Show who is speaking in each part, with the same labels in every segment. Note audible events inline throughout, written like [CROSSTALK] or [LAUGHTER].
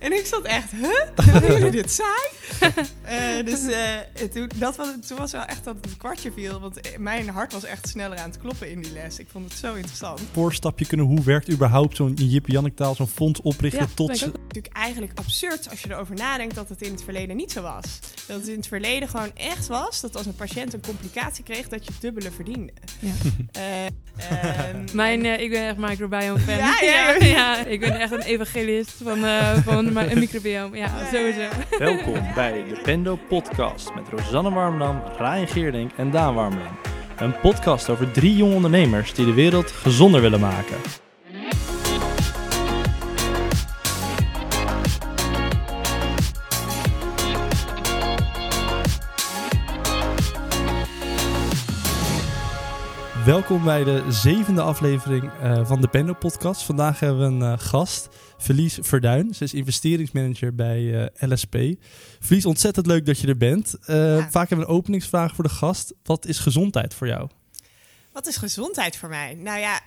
Speaker 1: En ik zat echt, huh? [LAUGHS] Vinden jullie dit saai? [LAUGHS] Eh, dus eh, toen, dat was, toen was wel echt dat het een kwartje viel. Want eh, mijn hart was echt sneller aan het kloppen in die les. Ik vond het zo interessant.
Speaker 2: Voorstapje kunnen, hoe werkt überhaupt zo'n Jip taal zo'n fonds oprichten
Speaker 3: Ja,
Speaker 2: tot... ze-
Speaker 3: ook.
Speaker 1: natuurlijk eigenlijk absurd als je erover nadenkt dat het in het verleden niet zo was. Dat het in het verleden gewoon echt was dat als een patiënt een complicatie kreeg, dat je het dubbele verdiende.
Speaker 3: Ja. [LAUGHS]
Speaker 1: Eh, ehm,
Speaker 3: Mijn, ik ben echt microbiome fan.
Speaker 1: Ja, ja,
Speaker 3: ja,
Speaker 1: ja.
Speaker 3: ik ben echt een evangelist van, eh van een [LAUGHS] microbiome. Ja, sowieso.
Speaker 4: Welkom bij de Pendo Podcast met Rosanne Warmdam, Ryan Geerdink en Daan Warmdam. Een podcast over drie jonge ondernemers die de wereld gezonder willen maken.
Speaker 2: Welkom bij de zevende aflevering eh, van de Pendo Podcast. Vandaag hebben we een eh, gast, Verlies Verduin. Ze is investeringsmanager bij eh, LSP. Verlies, ontzettend leuk dat je er bent. Eh,
Speaker 1: Ja.
Speaker 2: Vaak hebben we een openingsvraag voor de gast. Wat is gezondheid voor jou?
Speaker 1: Wat is gezondheid voor mij? Nou ja,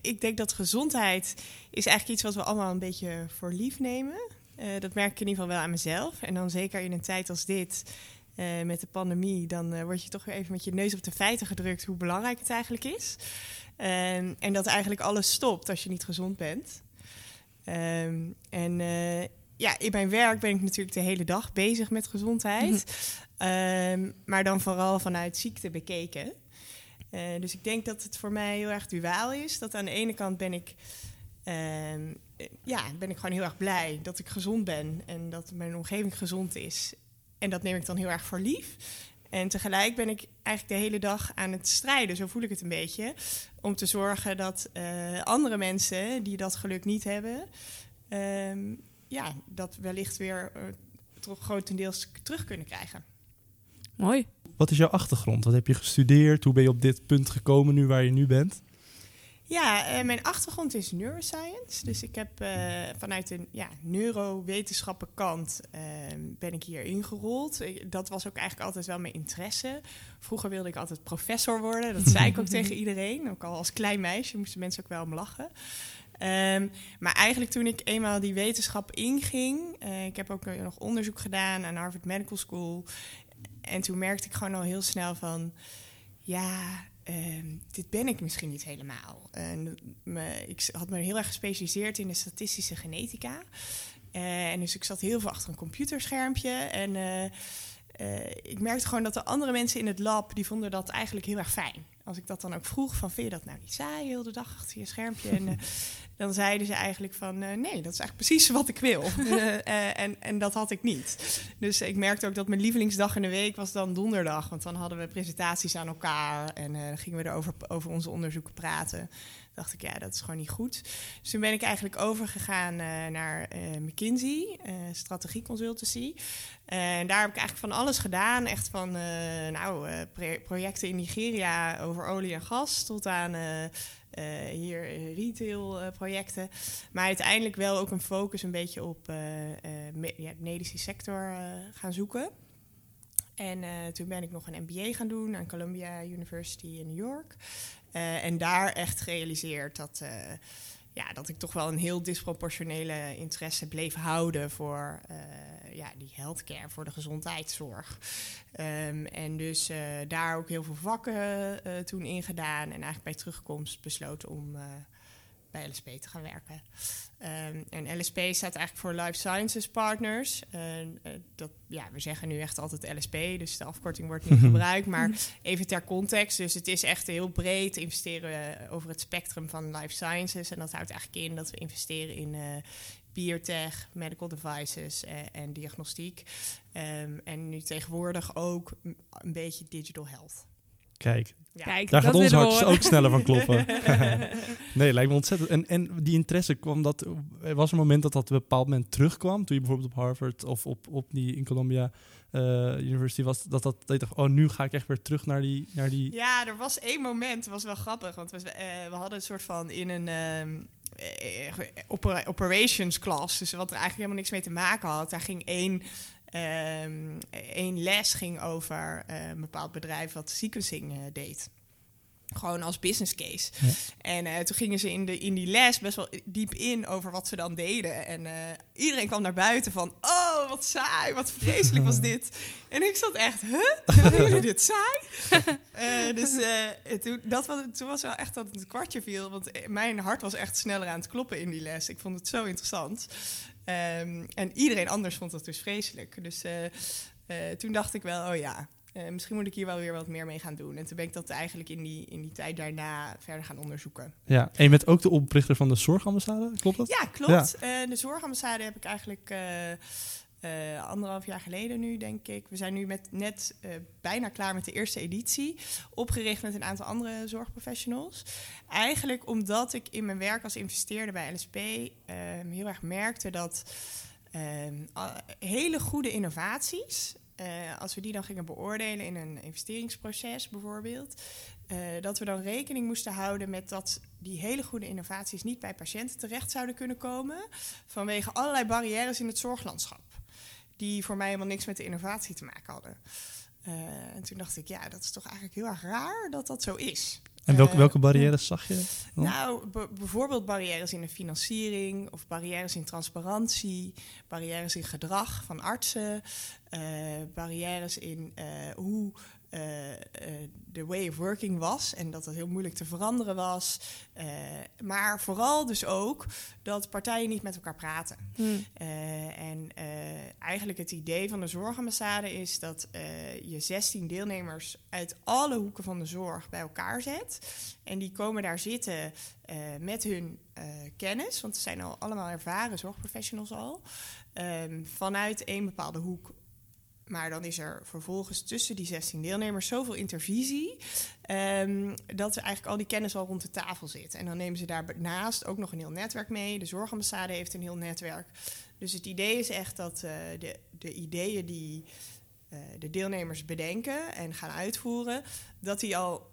Speaker 1: ik denk dat gezondheid is eigenlijk iets wat we allemaal een beetje voor lief nemen. Eh, dat merk ik in ieder geval wel aan mezelf. En dan zeker in een tijd als dit, met de pandemie, dan word je toch weer even met je neus op de feiten gedrukt hoe belangrijk het eigenlijk is. Ehm, en dat eigenlijk alles stopt als je niet gezond bent. Ehm, en eh, ja, in mijn werk ben ik natuurlijk de hele dag bezig met gezondheid. Ehm, maar dan vooral vanuit ziekte bekeken. Eh, dus ik denk dat het voor mij heel erg duaal is. Dat aan de ene kant ben ik, ehm, eh, ja, ben ik gewoon heel erg blij dat ik gezond ben en dat mijn omgeving gezond is. En dat neem ik dan heel erg voor lief. En tegelijk ben ik eigenlijk de hele dag aan het strijden, zo voel ik het een beetje, om te zorgen dat eh, andere mensen die dat geluk niet hebben, ehm, ja, dat wellicht weer eh, toch grotendeels terug kunnen krijgen.
Speaker 3: Mooi.
Speaker 2: Wat is jouw achtergrond? Wat heb je gestudeerd? Hoe ben je op dit punt gekomen nu waar je nu bent?
Speaker 1: Ja, eh, mijn achtergrond is neuroscience. Dus ik heb eh, vanuit de ja, neurowetenschappen-kant eh, ben ik hier ingerold. Ik- dat was ook eigenlijk altijd wel mijn interesse. Vroeger wilde ik altijd professor worden. Dat zei ik ook [LAUGHS] tegen iedereen. Ook al als klein meisje moesten mensen ook wel om lachen. Ehm, maar eigenlijk toen ik eenmaal die wetenschap inging... eh, ik heb ook nog onderzoek gedaan aan Harvard Medical School... En toen merkte ik gewoon al heel snel van... Ja, ehm, dit ben ik misschien niet helemaal. Me, ik had me heel erg gespecialiseerd in de statistische genetica. Eh, en dus ik zat heel veel achter een computerschermpje. En eh, eh, ik merkte gewoon dat de andere mensen in het lab... die vonden dat eigenlijk heel erg fijn. Als ik dat dan ook vroeg van... vind je dat nou niet saai, heel de dag achter je schermpje? En [LAUGHS] dan zeiden ze eigenlijk van... eh, nee, dat is eigenlijk precies wat ik wil. [LAUGHS] Eh, eh, en, en dat had ik niet. Dus ik merkte ook dat mijn lievelingsdag in de week was dan donderdag. Want dan hadden we presentaties aan elkaar en dan gingen we erover over onze onderzoeken praten. Dacht ik, ja, dat is gewoon niet goed. Dus toen ben ik eigenlijk overgegaan naar McKinsey, strategie consultancy. En daar heb ik eigenlijk van alles gedaan. Echt van nou, projecten in Nigeria over olie en gas tot aan hier eh, retail eh, projecten. Maar uiteindelijk wel ook een focus een beetje op eh, me- medische sector gaan zoeken. En toen ben ik nog een MBA gaan doen aan Columbia University in New York. En daar echt gerealiseerd dat, ja, dat ik toch wel een heel disproportionele interesse bleef houden voor eh, ja, die healthcare, voor de gezondheidszorg. Ehm, en dus eh, daar ook heel veel vakken eh, toen ingedaan. En eigenlijk bij terugkomst besloten om bij LSP te gaan werken. Ehm, en LSP staat eigenlijk voor Life Sciences Partners. Eh, dat, ja, we zeggen nu echt altijd LSP, dus de afkorting wordt niet [LAUGHS] gebruikt. Maar even ter context, dus het is echt heel breed investeren over het spectrum van life sciences. En dat houdt eigenlijk in dat we investeren in eh biotech, medical devices eh, en diagnostiek. Ehm, en nu tegenwoordig ook een beetje digital health.
Speaker 2: Kijk,
Speaker 1: Ja.
Speaker 3: Kijk,
Speaker 2: daar
Speaker 3: dat
Speaker 2: gaat ons
Speaker 3: willen we
Speaker 2: hart
Speaker 3: horen.
Speaker 2: ook sneller van kloppen. [LAUGHS] nee, lijkt me ontzettend. En, en die interesse kwam dat. Er was een moment dat dat op een bepaald moment terugkwam. Toen je bijvoorbeeld op Harvard of op, op die in Columbia eh, University was. Dat, dat, dat je dacht, oh, nu ga ik echt weer terug naar die. Naar die
Speaker 1: Ja, er was één moment, het was wel grappig, want we, eh, we hadden een soort van in een opera- operations class, dus wat er eigenlijk helemaal niks mee te maken had. Daar ging één, ehm, één les ging over eh, een bepaald bedrijf wat sequencing eh, deed. Gewoon als business case.
Speaker 2: Ja.
Speaker 1: En eh, toen gingen ze in, de, in die les best wel diep in over wat ze dan deden. En iedereen kwam naar buiten van... Oh, wat saai, wat vreselijk was dit. [LAUGHS] En ik zat echt... Huh? Vinden jullie dit saai? [LAUGHS] Dus toen, dat was, toen was wel echt dat het kwartje viel. Want mijn hart was echt sneller aan het kloppen in die les. Ik vond het zo interessant. Ehm, en iedereen anders vond dat dus vreselijk. Dus eh, eh, toen dacht ik wel, oh ja... eh, misschien moet ik hier wel weer wat meer mee gaan doen. En toen ben ik dat eigenlijk in die, in die tijd daarna verder gaan onderzoeken.
Speaker 2: Ja, en je bent ook de oprichter van de Zorgambassade, klopt dat?
Speaker 1: Ja, klopt. De zorgambassade heb ik eigenlijk eh, anderhalf jaar geleden nu, denk ik. We zijn nu met, net eh, bijna klaar met de eerste editie. Opgericht met een aantal andere zorgprofessionals. Eigenlijk omdat ik in mijn werk als investeerder bij LSP ehm, heel erg merkte dat ehm, hele goede innovaties... eh, als we die dan gingen beoordelen in een investeringsproces bijvoorbeeld, dat we dan rekening moesten houden met dat die hele goede innovaties niet bij patiënten terecht zouden kunnen komen vanwege allerlei barrières in het zorglandschap, die voor mij helemaal niks met de innovatie te maken hadden. Eh, en toen dacht ik, ja, dat is toch eigenlijk heel erg raar dat dat zo is.
Speaker 2: En welke,
Speaker 1: Eh,
Speaker 2: welke barrières zag je? dan?
Speaker 1: nou, bijvoorbeeld barrières in de financiering of barrières in transparantie, barrières in gedrag van artsen, eh, barrières in hoe de way of working was en dat het heel moeilijk te veranderen was. Eh, maar vooral dus ook dat partijen niet met elkaar praten.
Speaker 3: Hm.
Speaker 1: Eh, en eh, eigenlijk het idee van de zorgambassade is dat eh, je 16 deelnemers uit alle hoeken van de zorg bij elkaar zet. En die komen daar zitten eh, met hun eh, kennis, want ze zijn al allemaal ervaren zorgprofessionals al, ehm, vanuit één bepaalde hoek. Maar dan is er vervolgens tussen die 16 deelnemers zoveel intervisie. ehm, dat er eigenlijk al die kennis al rond de tafel zit. En dan nemen ze daarnaast ook nog een heel netwerk mee. De zorgambassade heeft een heel netwerk. Dus het idee is echt dat eh, de, de ideeën die eh, de deelnemers bedenken en gaan uitvoeren, dat die al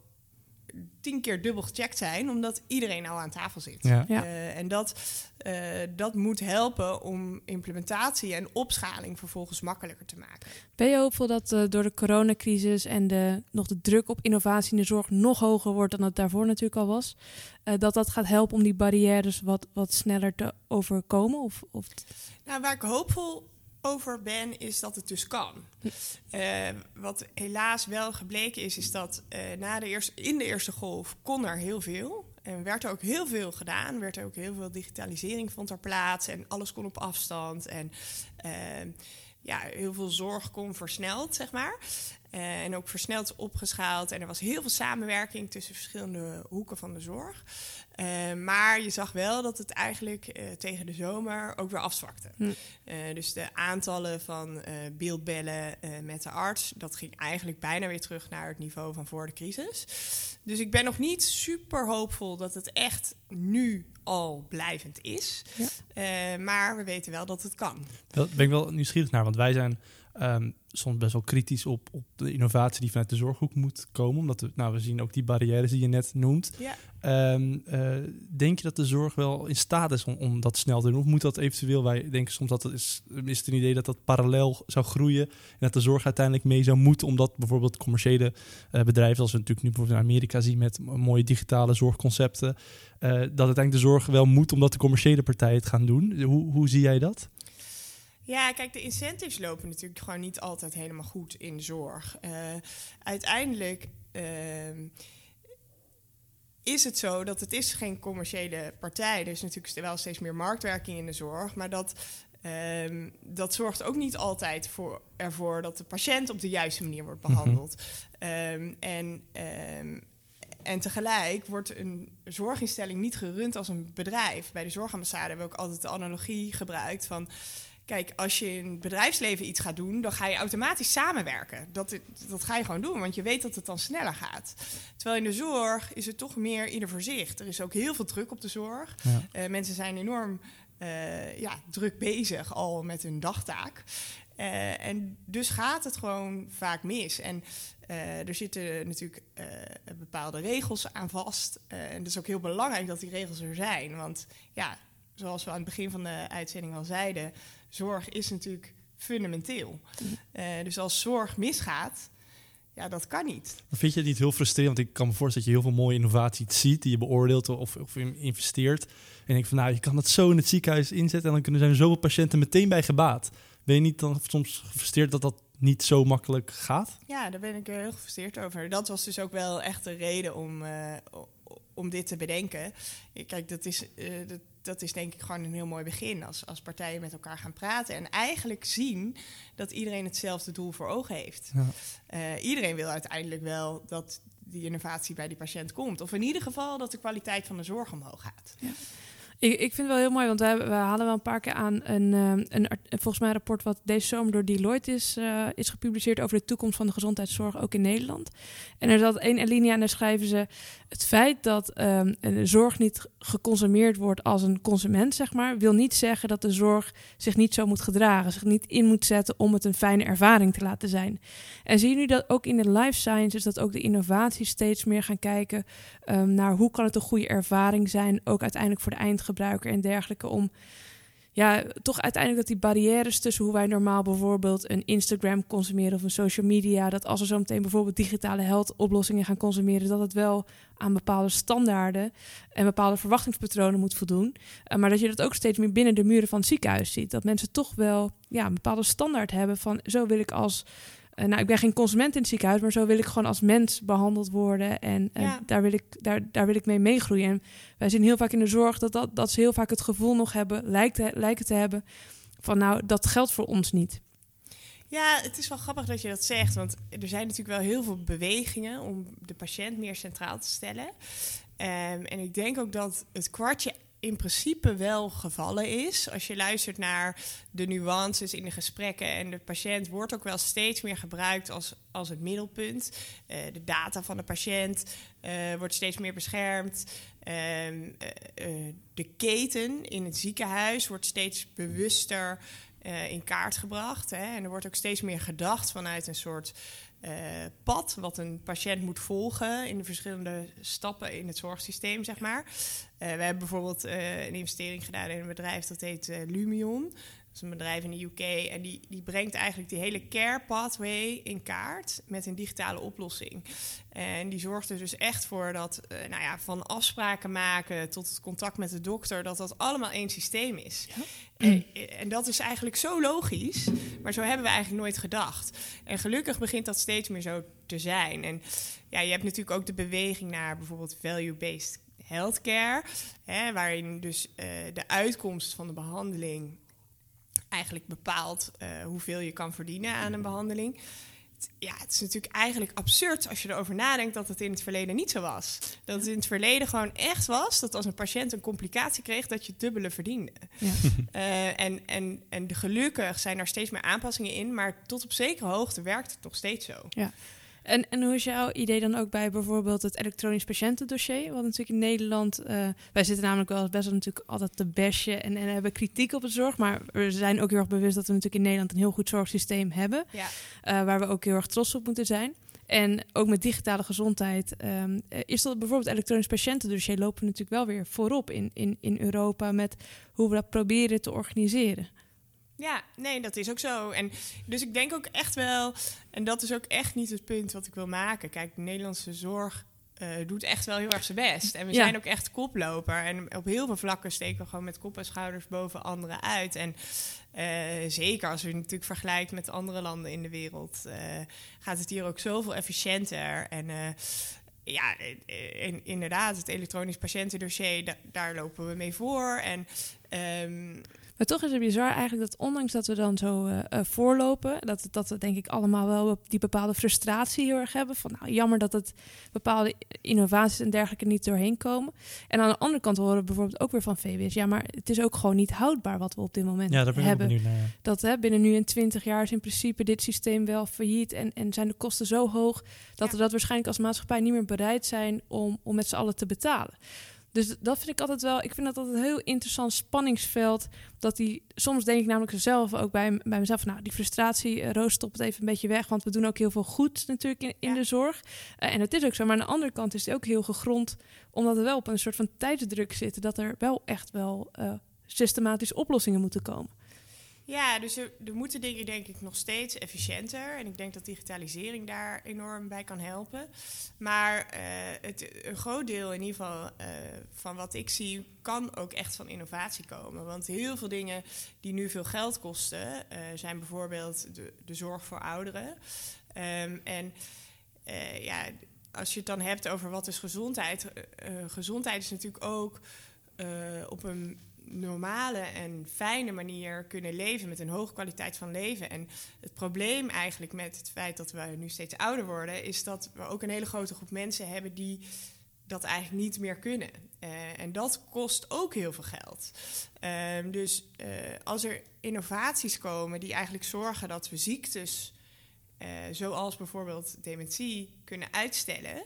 Speaker 1: tien keer dubbel gecheckt zijn, omdat iedereen al aan tafel zit.
Speaker 2: Ja.
Speaker 3: Ja.
Speaker 1: Eh, en dat, eh, dat moet helpen om implementatie en opschaling vervolgens makkelijker te maken.
Speaker 3: Ben je hoopvol dat eh, door de coronacrisis en de, nog de druk op innovatie in de zorg nog hoger wordt dan het daarvoor natuurlijk al was, eh, dat dat gaat helpen om die barrières wat, wat sneller te overkomen? Of, of
Speaker 1: Nou, waar ik hoopvol over ben, is dat het dus kan. Eh, wat helaas wel gebleken is, is dat eh, na de eerste, in de eerste golf kon er heel veel. En werd er ook heel veel gedaan. Werd er ook heel veel digitalisering vond er plaats. En alles kon op afstand. En eh, ja, heel veel zorg kon versneld, zeg maar. Eh, en ook versneld opgeschaald. En er was heel veel samenwerking tussen verschillende hoeken van de zorg. Eh, maar je zag wel dat het eigenlijk eh, tegen de zomer ook weer afzwakte.
Speaker 3: Hm.
Speaker 1: Eh, dus de aantallen van eh, beeldbellen eh, met de arts, dat ging eigenlijk bijna weer terug naar het niveau van voor de crisis. Dus ik ben nog niet super hoopvol dat het echt nu al blijvend is.
Speaker 3: Ja.
Speaker 1: Eh, maar we weten wel dat het kan.
Speaker 2: Daar ben ik wel nieuwsgierig naar, want wij zijn ehm, soms best wel kritisch op, op de innovatie die vanuit de zorghoek moet komen. Omdat we, nou, we zien ook die barrières die je net noemt.
Speaker 1: Ja.
Speaker 2: Ehm, eh, denk je dat de zorg wel in staat is om, om dat snel te doen? Of moet dat eventueel, wij denken soms dat het is, is het een idee dat dat parallel zou groeien. En dat de zorg uiteindelijk mee zou moeten, omdat bijvoorbeeld commerciële eh, bedrijven, zoals we natuurlijk nu bijvoorbeeld in Amerika zien met mooie digitale zorgconcepten, eh, dat uiteindelijk de zorg wel moet, omdat de commerciële partijen het gaan doen. Hoe, hoe zie jij dat?
Speaker 1: Ja, kijk, de incentives lopen natuurlijk gewoon niet altijd helemaal goed in de zorg. Eh, uiteindelijk ehm, is het zo dat het is geen commerciële partij. Er is natuurlijk wel steeds meer marktwerking in de zorg, maar dat, ehm, dat zorgt ook niet altijd voor, ervoor dat de patiënt op de juiste manier wordt behandeld. Ehm, en en tegelijk wordt een zorginstelling niet gerund als een bedrijf. Bij de zorgambassade hebben we ook altijd de analogie gebruikt van... Kijk, als je in het bedrijfsleven iets gaat doen, dan ga je automatisch samenwerken. Dat, dat ga je gewoon doen, want je weet dat het dan sneller gaat. Terwijl in de zorg is het toch meer ieder voor zich. Er is ook heel veel druk op de zorg.
Speaker 2: Ja.
Speaker 1: Eh, mensen zijn enorm eh, ja, druk bezig al met hun dagtaak. Eh, en dus gaat het gewoon vaak mis. En er zitten natuurlijk bepaalde regels aan vast. En het is ook heel belangrijk dat die regels er zijn. Want ja, zoals we aan het begin van de uitzending al zeiden, zorg is natuurlijk fundamenteel. Eh, dus als zorg misgaat, ja, dat kan niet.
Speaker 2: Vind je het niet heel frustrerend? Want ik kan me voorstellen dat je heel veel mooie innovatie ziet die je beoordeelt of, of investeert. En ik van nou, je kan dat zo in het ziekenhuis inzetten en dan kunnen zijn zoveel patiënten meteen bij gebaat. Ben je niet dan soms gefrustreerd dat dat niet zo makkelijk gaat?
Speaker 1: Ja, daar ben ik heel gefrustreerd over. Dat was dus ook wel echt de reden om, uh, om dit te bedenken. Kijk, dat is, uh, dat, dat is denk ik gewoon een heel mooi begin. Als, als partijen met elkaar gaan praten en eigenlijk zien dat iedereen hetzelfde doel voor ogen heeft. Ja. Uh, iedereen wil uiteindelijk wel dat die innovatie bij die patiënt komt. Of in ieder geval dat de kwaliteit van de zorg omhoog gaat. Ja.
Speaker 3: Ik, ik vind het wel heel mooi, want we, we halen wel een paar keer aan een, um, een, volgens mij een rapport wat deze zomer door Deloitte is, uh, is gepubliceerd over de toekomst van de gezondheidszorg ook in Nederland. En er zat één alinea en daar schrijven ze het feit dat de zorg niet geconsumeerd wordt als een consument, zeg maar, wil niet zeggen dat de zorg zich niet zo moet gedragen, zich niet in moet zetten om het een fijne ervaring te laten zijn. En zie je nu dat ook in de life sciences, dat ook de innovaties steeds meer gaan kijken um, naar hoe kan het een goede ervaring zijn, ook uiteindelijk voor de eindgebruiker en dergelijke, om ja, toch uiteindelijk dat die barrières tussen hoe wij normaal bijvoorbeeld een Instagram consumeren of een social media, dat als we zo meteen bijvoorbeeld digitale health oplossingen gaan consumeren, dat het wel aan bepaalde standaarden en bepaalde verwachtingspatronen moet voldoen. Uh, maar dat je dat ook steeds meer binnen de muren van het ziekenhuis ziet. Dat mensen toch wel ja, een bepaalde standaard hebben van zo wil ik als nou, ik ben geen consument in het ziekenhuis, maar zo wil ik gewoon als mens behandeld worden. En uh, ja. daar, wil ik, daar, daar wil ik mee meegroeien. En wij zien heel vaak in de zorg dat, dat, dat ze heel vaak het gevoel nog hebben, lijkt, lijken te hebben, van nou, dat geldt voor ons niet.
Speaker 1: Ja, het is wel grappig dat je dat zegt, want er zijn natuurlijk wel heel veel bewegingen om de patiënt meer centraal te stellen. Um, en ik denk ook dat het kwartje in principe wel gevallen is. Als je luistert naar de nuances in de gesprekken en de patiënt wordt ook wel steeds meer gebruikt als, als het middelpunt. Uh, de data van de patiënt uh, wordt steeds meer beschermd. Uh, de keten in het ziekenhuis wordt steeds bewuster in kaart gebracht. Hè? En er wordt ook steeds meer gedacht vanuit een soort pad wat een patiënt moet volgen in de verschillende stappen in het zorgsysteem, zeg maar. Uh, we hebben bijvoorbeeld uh, een investering gedaan in een bedrijf dat heet Lumion is een bedrijf in de UK en die, die brengt eigenlijk die hele care pathway in kaart met een digitale oplossing. En die zorgt er dus echt voor dat, nou ja, van afspraken maken tot het contact met de dokter, dat dat allemaal één systeem is. Ja. En, en, dat is eigenlijk zo logisch, maar zo hebben we eigenlijk nooit gedacht. En gelukkig begint dat steeds meer zo te zijn. En ja, je hebt natuurlijk ook de beweging naar bijvoorbeeld value-based healthcare, hè, waarin dus uh, de uitkomst van de behandeling eigenlijk bepaalt uh, hoeveel je kan verdienen aan een behandeling. Ja, het is natuurlijk eigenlijk absurd als je erover nadenkt dat het in het verleden niet zo was. Dat het in het verleden gewoon echt was dat als een patiënt een complicatie kreeg, dat je dubbele verdiende. Ja. Uh, [LAUGHS] en, en, en gelukkig zijn er steeds meer aanpassingen in, maar tot op zekere hoogte werkt het nog steeds zo.
Speaker 3: Ja. En, en hoe is jouw idee dan ook bij bijvoorbeeld het elektronisch patiëntendossier? Want natuurlijk in Nederland, uh, wij zitten namelijk wel best wel natuurlijk altijd te besje en, en hebben kritiek op de zorg. Maar we zijn ook heel erg bewust dat we natuurlijk in Nederland een heel goed zorgsysteem hebben. Ja. Uh, waar we ook heel erg trots op moeten zijn. En ook met digitale gezondheid um, is dat bijvoorbeeld elektronisch patiëntendossier lopen we natuurlijk wel weer voorop in, in, in Europa met hoe we dat proberen te organiseren.
Speaker 1: Ja, nee, dat is ook zo. En dus ik denk ook echt wel, en dat is ook echt niet het punt wat ik wil maken. Kijk, de Nederlandse zorg uh, doet echt wel heel erg zijn best. En we ja. zijn ook echt koploper. En op heel veel vlakken steken we gewoon met kop en schouders boven anderen uit. En uh, zeker als je natuurlijk vergelijkt met andere landen in de wereld, uh, gaat het hier ook zoveel efficiënter. En ja, in, inderdaad, het elektronisch patiëntendossier, da daar lopen we mee voor. En um,
Speaker 3: maar toch is het bizar eigenlijk dat ondanks dat we dan zo uh, voorlopen, dat, dat we denk ik allemaal wel die bepaalde frustratie heel erg hebben. Van nou, jammer dat het bepaalde innovaties en dergelijke niet doorheen komen. En aan de andere kant horen we bijvoorbeeld ook weer van VWS, ja, maar het is ook gewoon niet houdbaar wat we op dit moment ja, daar ben hebben. Ik naar, ja. Dat hè, binnen nu in 20 jaar is in principe dit systeem wel failliet en, en zijn de kosten zo hoog dat ja. we dat waarschijnlijk als maatschappij niet meer bereid zijn om, om met z'n allen te betalen. Dus dat vind ik altijd wel. Ik vind dat altijd een heel interessant spanningsveld. Dat die soms denk ik namelijk zelf ook bij, bij mezelf. Nou, die frustratie, uh, Roos, stop het even een beetje weg. Want we doen ook heel veel goed natuurlijk in, in ja. de zorg. Uh, en het is ook zo. Maar aan de andere kant is het ook heel gegrond. Omdat we wel op een soort van tijdsdruk zitten. Dat er wel echt wel uh, systematisch oplossingen moeten komen.
Speaker 1: Ja, dus er, moeten dingen denk ik nog steeds efficiënter. En ik denk dat digitalisering daar enorm bij kan helpen. Maar eh, het, een groot deel in ieder geval eh, van wat ik zie... kan ook echt van innovatie komen. Want heel veel dingen die nu veel geld kosten... eh, zijn bijvoorbeeld de, de zorg voor ouderen. Ehm, en ja, als je het dan hebt over wat is gezondheid... gezondheid is natuurlijk ook op een normale en fijne manier kunnen leven met een hoge kwaliteit van leven. En het probleem eigenlijk met het feit dat we nu steeds ouder worden, is dat we ook een hele grote groep mensen hebben die dat eigenlijk niet meer kunnen. Eh, en dat kost ook heel veel geld. Ehm, dus eh, als er innovaties komen die eigenlijk zorgen dat we ziektes, eh, zoals bijvoorbeeld dementie, kunnen uitstellen.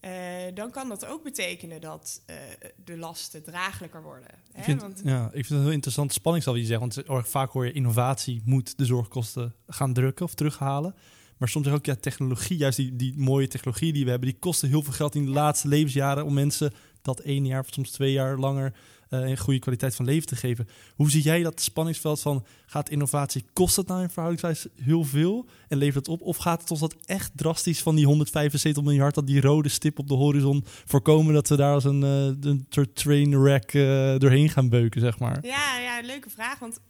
Speaker 1: Eh, dan kan dat ook betekenen dat eh, de lasten draaglijker worden.
Speaker 2: Ik vind,
Speaker 1: Want
Speaker 2: ja, ik vind het een heel interessant spanningsveld die je zegt. Want vaak hoor je innovatie moet de zorgkosten gaan drukken of terughalen. Maar soms zeg ook, ja, technologie, juist die, die mooie technologie die we hebben, die kosten heel veel geld in de laatste levensjaren om mensen dat één jaar of soms twee jaar langer eh, een goede kwaliteit van leven te geven. Hoe zie jij dat spanningsveld van, gaat innovatie, kost het nou in verhoudingswijze heel veel en levert het op? Of gaat het ons dat echt drastisch van die 175 miljard, dat die rode stip op de horizon, voorkomen dat we daar als een, eh, een trainwreck eh doorheen gaan beuken, zeg maar?
Speaker 1: Ja, ja, leuke vraag. Want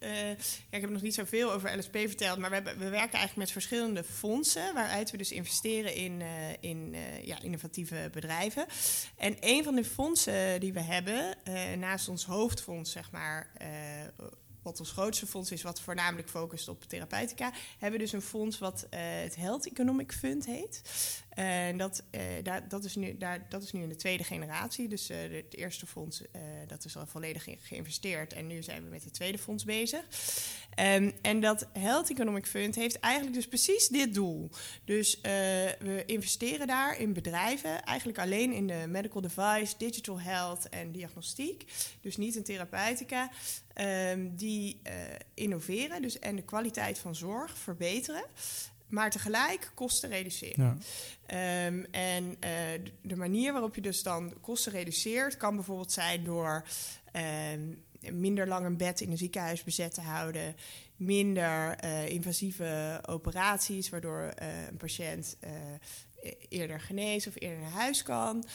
Speaker 1: ik heb nog niet zoveel over LSP verteld. Maar we, hebben, we werken eigenlijk met verschillende fondsen. Waaruit we dus investeren in, in ja, innovatieve bedrijven. En een van de fondsen die we hebben, naast ons hoofdfonds, zeg maar. eh, wat ons grootste fonds is, wat voornamelijk focust op therapeutica, hebben we dus een fonds wat eh, het Health Economic Fund heet. En dat, eh, dat, is nu, dat is nu in de tweede generatie. Dus de- het eerste fonds eh, dat is al volledig geïnvesteerd. En nu zijn we met het tweede fonds bezig. Ehm, en dat Health Economic Fund heeft eigenlijk dus precies dit doel. Dus we investeren daar in bedrijven, eigenlijk alleen in de medical device, digital health en diagnostiek. Dus niet in therapeutica. ehm, die innoveren dus, en de kwaliteit van zorg verbeteren. Maar tegelijk kosten reduceren.
Speaker 2: Ja.
Speaker 1: Ehm, en eh, de manier waarop je dus dan kosten reduceert, kan bijvoorbeeld zijn door ehm, minder lang een bed in een ziekenhuis bezet te houden, minder eh, invasieve operaties, waardoor eh, een patiënt e- eerder geneest of eerder naar huis kan,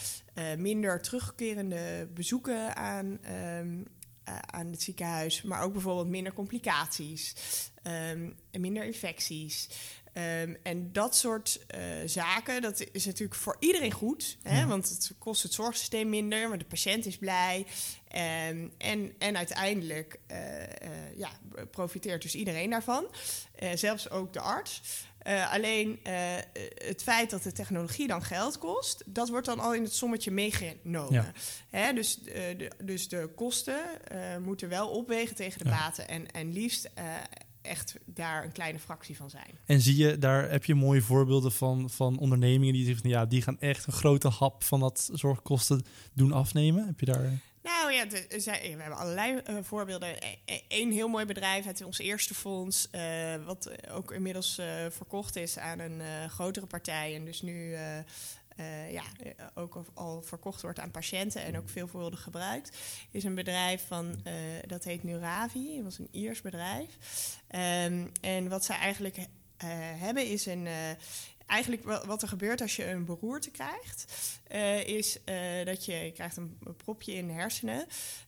Speaker 1: minder terugkerende bezoeken aan. ehm, aan het ziekenhuis, maar ook bijvoorbeeld minder complicaties, en minder infecties. Ehm, en dat soort eh, zaken, dat is natuurlijk voor iedereen goed. Hè?
Speaker 2: Ja.
Speaker 1: Want het kost het zorgsysteem minder, maar de patiënt is blij. Ehm, en, en uiteindelijk eh, eh, ja, profiteert dus iedereen daarvan. Zelfs ook de arts. Alleen het feit dat de technologie dan geld kost, dat wordt dan al in het sommetje meegenomen.
Speaker 2: Ja.
Speaker 1: Hè, dus, de, dus de kosten moeten wel opwegen tegen de baten. En, en liefst echt daar een kleine fractie van zijn.
Speaker 2: En zie je, daar heb je mooie voorbeelden van, van ondernemingen die zeggen van ja, die gaan echt een grote hap van dat zorgkosten doen afnemen. Heb je daar.
Speaker 1: Nou ja, de- we hebben allerlei eh, voorbeelden. Eén heel mooi bedrijf uit ons eerste fonds, eh, wat ook inmiddels eh, verkocht is aan een grotere partij. En dus nu eh, ja, eh, ook al- verkocht wordt aan patiënten en ook veelvuldig gebruikt. Is een bedrijf van, eh, dat heet Nuravi, dat was een Iers bedrijf. Ehm, en wat zij eigenlijk eh, hebben is een... eh, Eigenlijk wa- wat er gebeurt als je een beroerte krijgt, eh, is eh, dat je, je krijgt een, een propje in de hersenen.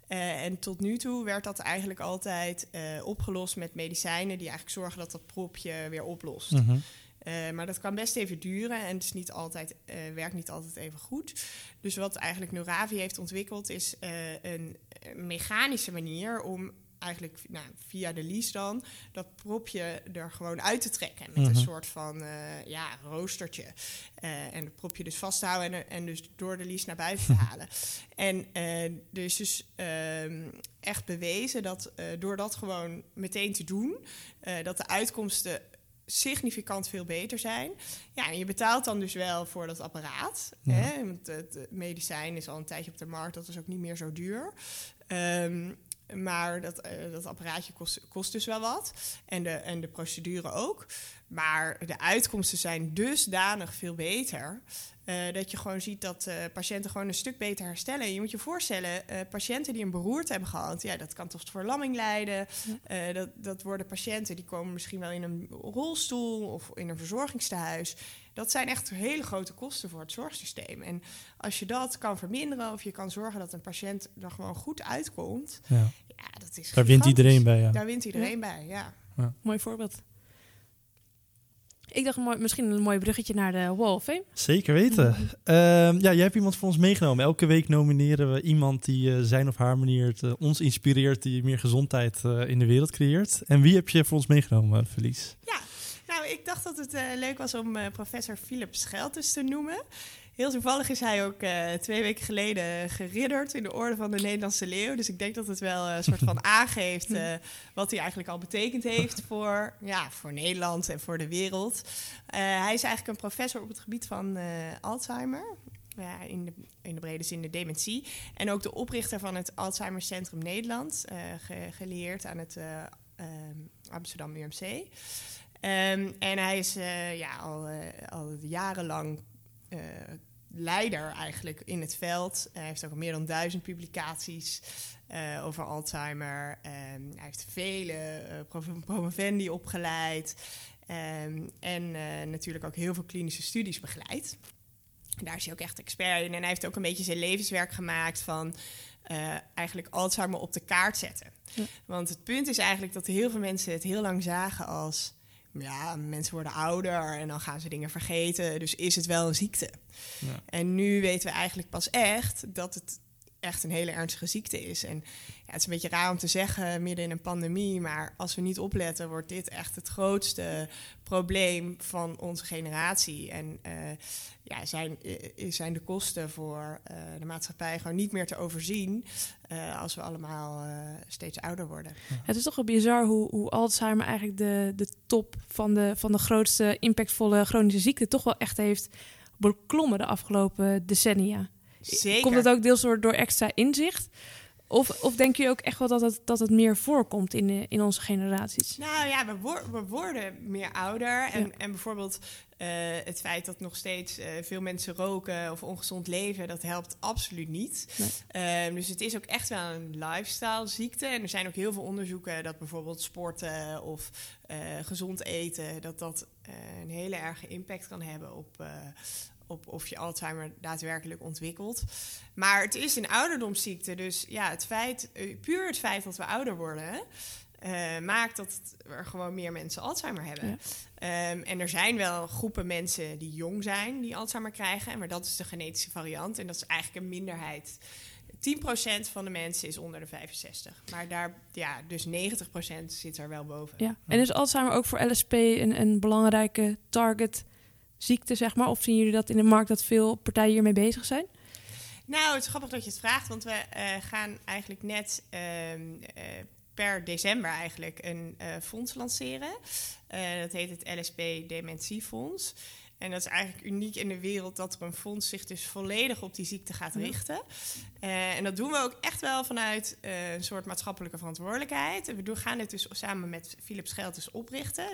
Speaker 1: Eh, en tot nu toe werd dat eigenlijk altijd eh, opgelost met medicijnen die eigenlijk zorgen dat dat propje weer oplost.
Speaker 2: Mhm.
Speaker 1: Eh, maar dat kan best even duren en het is niet altijd, eh, werkt niet altijd even goed. Dus wat eigenlijk Nuravi heeft ontwikkeld is eh, een, mechanische manier om eigenlijk nou, via de lies dan dat propje er gewoon uit te trekken met
Speaker 2: Mhm.
Speaker 1: een soort van ja, roostertje. En het propje dus vasthouden en, en dus door de lies naar buiten te halen. En er is dus ehm, echt bewezen dat door dat gewoon meteen te doen, dat de uitkomsten significant veel beter zijn. Ja, en je betaalt dan dus wel voor dat apparaat.
Speaker 2: Ja.
Speaker 1: Hè? Want het het medicijn is al een tijdje op de markt, dat is ook niet meer zo duur. Ehm, maar dat, eh, dat apparaatje kost, kost dus wel wat. En de, en de procedure ook. Maar de uitkomsten zijn dusdanig veel beter. Eh, dat je gewoon ziet dat eh, patiënten gewoon een stuk beter herstellen. Je moet je voorstellen, eh, patiënten die een beroerte hebben gehad, ja, dat kan tot verlamming leiden. Eh, dat, dat worden patiënten die komen misschien wel in een rolstoel of in een verzorgingstehuis. Dat zijn echt hele grote kosten voor het zorgsysteem. En als je dat kan verminderen of je kan zorgen dat een patiënt er gewoon goed uitkomt,
Speaker 2: Ja.
Speaker 1: ja, dat is
Speaker 2: Daar wint iedereen bij, ja.
Speaker 1: Daar wint iedereen bij, ja.
Speaker 3: Mooi voorbeeld. Ik dacht mooi, misschien een mooi bruggetje naar de Wall of Fame.
Speaker 2: Zeker weten. Ehm, ja, jij hebt iemand voor ons meegenomen. Elke week nomineren we iemand die eh, zijn of haar manier het, eh, ons inspireert, die meer gezondheid eh, in de wereld creëert. En wie heb je voor ons meegenomen, Felice?
Speaker 1: Nou, ik dacht dat het eh, leuk was om eh, professor Philip Scheltes te noemen. Heel toevallig is hij ook eh, twee weken geleden geridderd in de orde van de Nederlandse leeuw. Dus ik denk dat het wel een soort van [LAUGHS] aangeeft eh, wat hij eigenlijk al betekend heeft voor, ja, voor Nederland en voor de wereld. Eh, hij is eigenlijk een professor op het gebied van eh, Alzheimer. Ja, in, de, in de brede zin de dementie. En ook de oprichter van het Alzheimer Centrum Nederland. eh, ge- geleerd aan het eh, Amsterdam UMC. Ehm, en hij is eh, ja, al, eh, al jarenlang eh, leider eigenlijk in het veld. Hij heeft ook al meer dan duizend publicaties eh, over Alzheimer. Ehm, hij heeft vele prov- promovendi opgeleid. Ehm, en natuurlijk ook heel veel klinische studies begeleid. Daar is hij ook echt expert in. En hij heeft ook een beetje zijn levenswerk gemaakt van eigenlijk Alzheimer op de kaart zetten.
Speaker 3: Ja.
Speaker 1: Want het punt is eigenlijk dat heel veel mensen het heel lang zagen als... Ja, mensen worden ouder en dan gaan ze dingen vergeten. Dus is het wel een ziekte?
Speaker 2: Ja.
Speaker 1: En nu weten we eigenlijk pas echt dat het echt een hele ernstige ziekte is. En ja, het is een beetje raar om te zeggen midden in een pandemie, maar als we niet opletten, wordt dit echt het grootste probleem van onze generatie. En eh, ja, zijn, eh, zijn de kosten voor eh, de maatschappij gewoon niet meer te overzien als we allemaal steeds ouder worden.
Speaker 3: Het is toch wel bizar hoe, hoe Alzheimer eigenlijk de, de top van de, van de grootste impactvolle chronische ziekte toch wel echt heeft beklommen de afgelopen decennia.
Speaker 1: Zeker.
Speaker 3: Komt het ook deels door, door extra inzicht? Of, of denk je ook echt wel dat het, dat het meer voorkomt in, de, in onze generaties?
Speaker 1: Nou ja, we, we worden meer ouder. En,
Speaker 3: Ja.
Speaker 1: en bijvoorbeeld eh, het feit dat nog steeds eh, veel mensen roken of ongezond leven, dat helpt absoluut niet. Ehm, dus het is ook echt wel een lifestyle ziekte. En er zijn ook heel veel onderzoeken dat bijvoorbeeld sporten of eh, gezond eten, dat dat eh, een hele erge impact kan hebben op. op of je Alzheimer daadwerkelijk ontwikkelt. Maar het is een ouderdomsziekte. Dus ja, het feit, eh, puur het feit dat we ouder worden, eh, maakt dat er gewoon meer mensen Alzheimer hebben.
Speaker 3: Ja.
Speaker 1: Ehm, en er zijn wel groepen mensen die jong zijn die Alzheimer krijgen, maar dat is de genetische variant en dat is eigenlijk een minderheid. 10% van de mensen is onder de 65. Maar daar, ja, dus 90% zit er wel boven.
Speaker 3: Ja. En is Alzheimer ook voor LSP een, een belangrijke target ziekte, zeg maar? Of zien jullie dat in de markt dat veel partijen hiermee bezig zijn?
Speaker 1: Nou, het is grappig dat je het vraagt, want we eh, gaan eigenlijk net ehm, eh, per december eigenlijk een eh, fonds lanceren. Dat heet het LSP Dementiefonds. En dat is eigenlijk uniek in de wereld dat er een fonds zich dus volledig op die ziekte gaat richten. Eh, en dat doen we ook echt wel vanuit eh, een soort maatschappelijke verantwoordelijkheid. We doen, gaan dit dus samen met Philips Scheltes oprichten.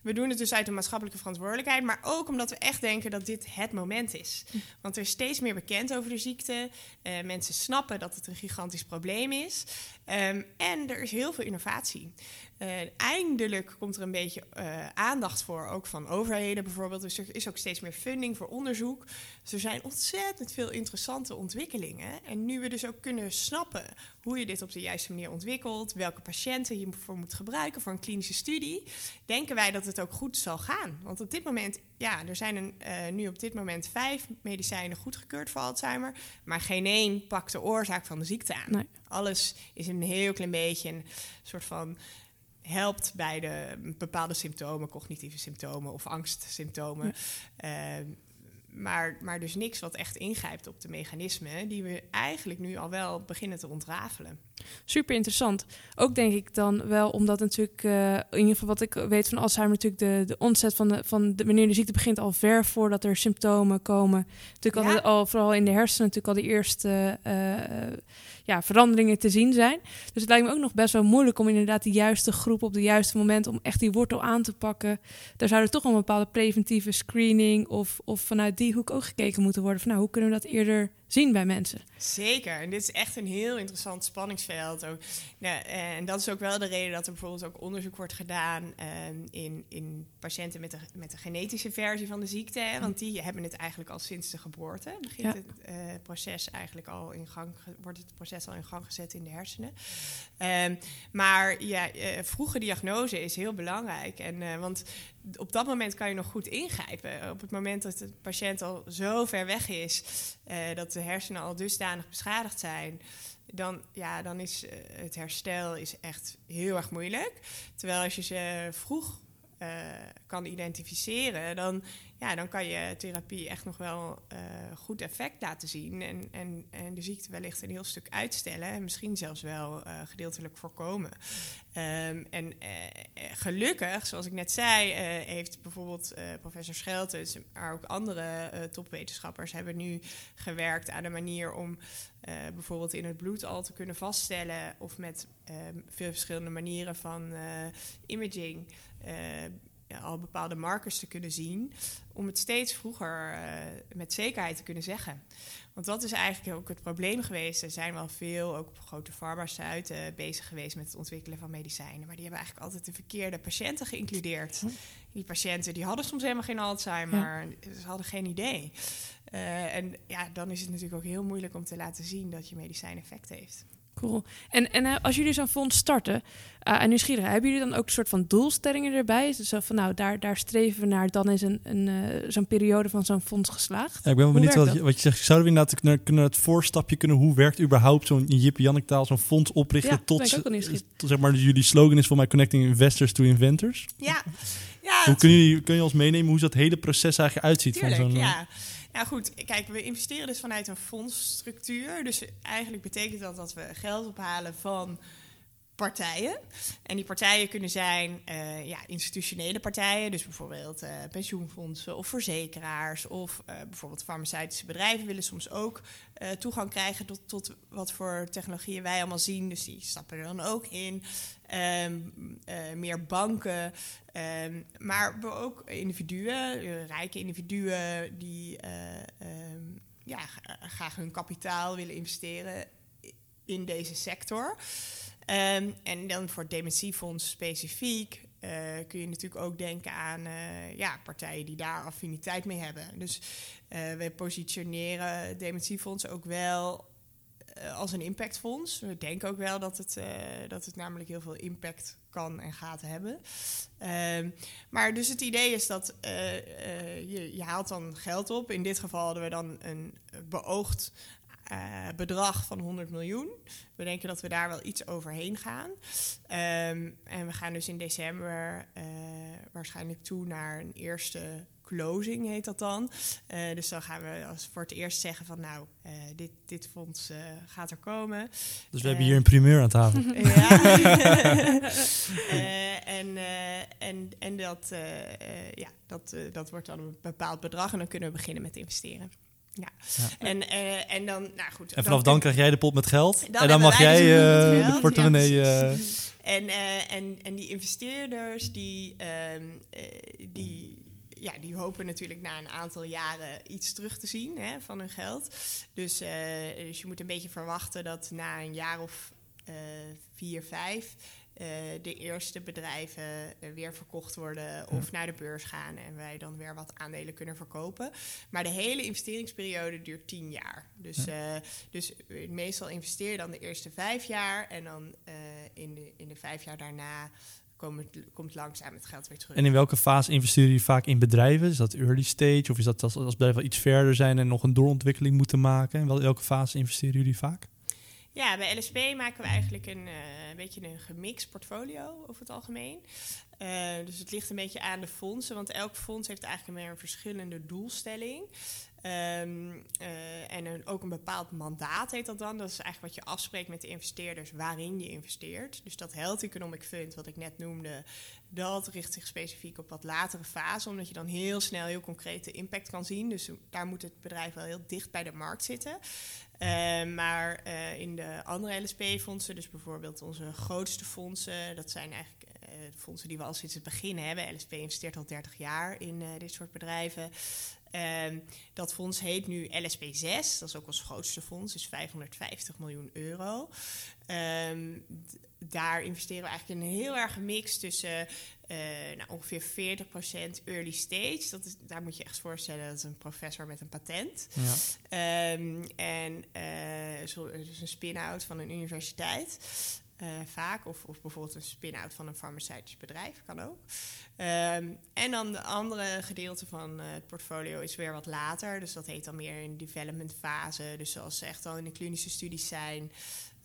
Speaker 1: We doen het dus uit een maatschappelijke verantwoordelijkheid, maar ook omdat we echt denken dat dit het moment is. Want er is steeds meer bekend over de ziekte. Eh, mensen snappen dat het een gigantisch probleem is. Ehm, en er is heel veel innovatie. Eh, eindelijk komt er een beetje eh, aandacht voor, ook van overheden bijvoorbeeld. Dus er is ook steeds meer funding voor onderzoek. Dus er zijn ontzettend veel interessante ontwikkelingen. En nu we dus ook kunnen snappen hoe je dit op de juiste manier ontwikkelt, welke patiënten je voor moet gebruiken voor een klinische studie, denken wij dat het ook goed zal gaan. Want op dit moment, ja, er zijn een, eh, nu op dit moment vijf medicijnen goedgekeurd voor Alzheimer, maar geen één pakt de oorzaak van de ziekte aan.
Speaker 3: Nee.
Speaker 1: Alles is een heel klein beetje een soort van helpt bij de bepaalde symptomen, cognitieve symptomen of angstsymptomen. Ehm, maar, maar dus niks wat echt ingrijpt op de mechanismen die we eigenlijk nu al wel beginnen te ontrafelen.
Speaker 3: Super interessant. Ook denk ik dan wel, omdat natuurlijk, eh, in ieder geval wat ik weet van Alzheimer, natuurlijk de, de ontzet van, de, van de, wanneer de ziekte begint al ver voordat er symptomen komen. Natuurlijk al,
Speaker 1: Ja.
Speaker 3: al vooral in de hersenen natuurlijk al de eerste, eh, ja, veranderingen te zien zijn. Dus het lijkt me ook nog best wel moeilijk om inderdaad de juiste groep op het juiste moment om echt die wortel aan te pakken. Daar zou er toch een bepaalde preventieve screening of, of vanuit die hoek ook gekeken moeten worden. Van nou, hoe kunnen we dat eerder zien bij mensen?
Speaker 1: Zeker. En dit is echt een heel interessant spanningsveld. Ook. Nou, en dat is ook wel de reden dat er bijvoorbeeld ook onderzoek wordt gedaan ehm, in, in patiënten met de, met de genetische versie van de ziekte. Hè? Want die hebben het eigenlijk al sinds de geboorte. Begint het uh, proces eigenlijk al in gang, wordt het proces al in gang gezet in de hersenen. Um, maar ja, uh, vroege diagnose is heel belangrijk. En, uh, want op dat moment kan je nog goed ingrijpen. Op het moment dat de patiënt al zo ver weg is, uh, dat de hersenen al dusdanig beschadigd zijn, dan, ja, dan is uh, het herstel is echt heel erg moeilijk. Terwijl als je ze vroeg kan identificeren, dan, ja, dan kan je therapie echt nog wel goed effect laten zien. En, en, en de ziekte wellicht een heel stuk uitstellen en misschien zelfs wel gedeeltelijk voorkomen. Um, en uh, gelukkig, zoals ik net zei, heeft bijvoorbeeld professor Scheltens, maar ook andere topwetenschappers hebben nu gewerkt aan een manier om bijvoorbeeld in het bloed al te kunnen vaststellen of met veel verschillende manieren van imaging al bepaalde markers te kunnen zien, om het steeds vroeger met zekerheid te kunnen zeggen. Want dat is eigenlijk ook het probleem geweest. Er zijn wel veel, ook grote farma's uit, uh, bezig geweest met het ontwikkelen van medicijnen. Maar die hebben eigenlijk altijd de verkeerde patiënten geïncludeerd. Hm. Die patiënten die hadden soms helemaal geen Alzheimer, ja. ze hadden geen idee. Uh, en ja, dan is het natuurlijk ook heel moeilijk om te laten zien dat je medicijn effect heeft.
Speaker 3: Cool. En, en uh, als jullie zo'n fonds starten, uh, en nieuwsgierig, hebben jullie dan ook een soort van doelstellingen erbij? Dus zo van, nou, daar, daar streven we naar, dan is een, een, uh, zo'n periode van zo'n fonds geslaagd.
Speaker 2: Ja, ik ben wel benieuwd wat je, wat je zegt. Zouden we inderdaad kunnen, kunnen het voorstapje kunnen, hoe werkt überhaupt zo'n Jip Jannik taal, zo'n fonds oprichten
Speaker 3: ja,
Speaker 2: tot,
Speaker 3: tot,
Speaker 2: zeg maar, jullie slogan is voor mij Connecting Investors to Inventors?
Speaker 1: Ja. ja
Speaker 2: hoe kun je, kun je ons meenemen hoe dat hele proces eigenlijk uitziet?
Speaker 1: Tuurlijk,
Speaker 2: van zo'n,
Speaker 1: ja. Nou goed, kijk, we investeren dus vanuit een fondsstructuur. Dus eigenlijk betekent dat dat we geld ophalen van partijen. En die partijen kunnen zijn uh, ja, institutionele partijen, dus bijvoorbeeld uh, pensioenfondsen of verzekeraars of uh, bijvoorbeeld farmaceutische bedrijven willen soms ook toegang krijgen tot, tot wat voor technologieën wij allemaal zien. Dus die stappen er dan ook in. Um, meer banken, um, maar ook individuen, rijke individuen die um, ja, graag hun kapitaal willen investeren in deze sector. En dan voor het dementiefonds specifiek kun je natuurlijk ook denken aan ja, partijen die daar affiniteit mee hebben. Dus we positioneren dementiefonds ook wel als een impactfonds. We denken ook wel dat het, dat het namelijk heel veel impact kan en gaat hebben. Um, maar dus het idee is dat je, je haalt dan geld op. In dit geval hadden we dan een beoogd bedrag van 100 miljoen. We denken dat we daar wel iets overheen gaan. Um, en we gaan dus in december waarschijnlijk toe naar een eerste closing, heet dat dan. Uh, dus dan gaan we als voor het eerst zeggen van nou, dit, dit fonds gaat er komen.
Speaker 2: Dus we hebben hier een primeur aan tafel. [LAUGHS]
Speaker 1: ja. [LAUGHS] en, en, en dat, ja, dat, dat wordt dan een bepaald bedrag en dan kunnen we beginnen met investeren. Ja. ja. En, uh, en dan, nou goed.
Speaker 2: En vanaf dan, dan krijg jij de pot met geld.
Speaker 1: Dan
Speaker 2: en dan mag jij
Speaker 1: uh,
Speaker 2: de portemonnee. Ja,
Speaker 1: en, uh, en, en die investeerders, die, die, ja, die hopen natuurlijk na een aantal jaren iets terug te zien hè, van hun geld. Dus, dus je moet een beetje verwachten dat na een jaar of vier, vijf uh, de eerste bedrijven weer verkocht worden of naar de beurs gaan en wij dan weer wat aandelen kunnen verkopen. Maar de hele investeringsperiode duurt tien jaar. Dus, ja. uh, dus meestal investeer je dan de eerste vijf jaar en dan in, de, in de vijf jaar daarna komt, komt langzaam het geld weer terug.
Speaker 2: En in welke fase investeren jullie vaak in bedrijven? Is dat early stage of is dat als, als bedrijven iets verder zijn en nog een doorontwikkeling moeten maken? In welke fase investeren jullie vaak?
Speaker 1: Ja, bij LSP maken we eigenlijk een, uh, een beetje een gemixt portfolio over het algemeen. Uh, dus het ligt een beetje aan de fondsen, want elk fonds heeft eigenlijk meer een verschillende doelstelling. Um, uh, en ook een bepaald mandaat heet dat dan. Dat is eigenlijk wat je afspreekt met de investeerders waarin je investeert. Dus dat Health Economic Fund, wat ik net noemde, dat richt zich specifiek op wat latere fase, omdat je dan heel snel heel concreet de impact kan zien. Dus daar moet het bedrijf wel heel dicht bij de markt zitten. Ehm, maar eh, in de andere LSP-fondsen, dus bijvoorbeeld onze grootste fondsen, dat zijn eigenlijk eh, de fondsen die we al sinds het begin hebben. LSP investeert al 30 jaar in eh, dit soort bedrijven. Ehm, dat fonds heet nu LSP6, dat is ook ons grootste fonds, is 550 miljoen euro. Ehm, daar investeren we eigenlijk in een heel erg mix tussen eh, nou, ongeveer 40% early stage. Dat is, daar moet je echt voorstellen, dat is een professor met een patent.
Speaker 2: Ja.
Speaker 1: Ehm, en zo, dus een spin-out van een universiteit. Eh, vaak, of, of bijvoorbeeld een spin-out van een farmaceutisch bedrijf, kan ook. Ehm, en dan de andere gedeelte van eh, het portfolio is weer wat later. Dus dat heet dan meer de development fase. Dus zoals ze echt al in de klinische studies zijn.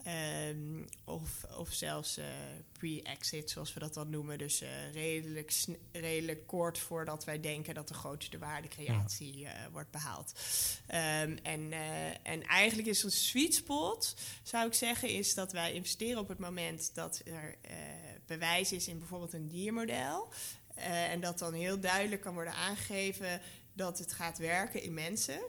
Speaker 1: Ehm, of, of zelfs eh, pre-exit, zoals we dat dan noemen. Dus eh, redelijk, redelijk kort voordat wij denken dat de grootste waardecreatie eh, wordt behaald. Ehm, en, en eigenlijk is een sweet spot, zou ik zeggen, is dat wij investeren op het moment dat er bewijs is in bijvoorbeeld een diermodel. En dat dan heel duidelijk kan worden aangegeven dat het gaat werken in mensen.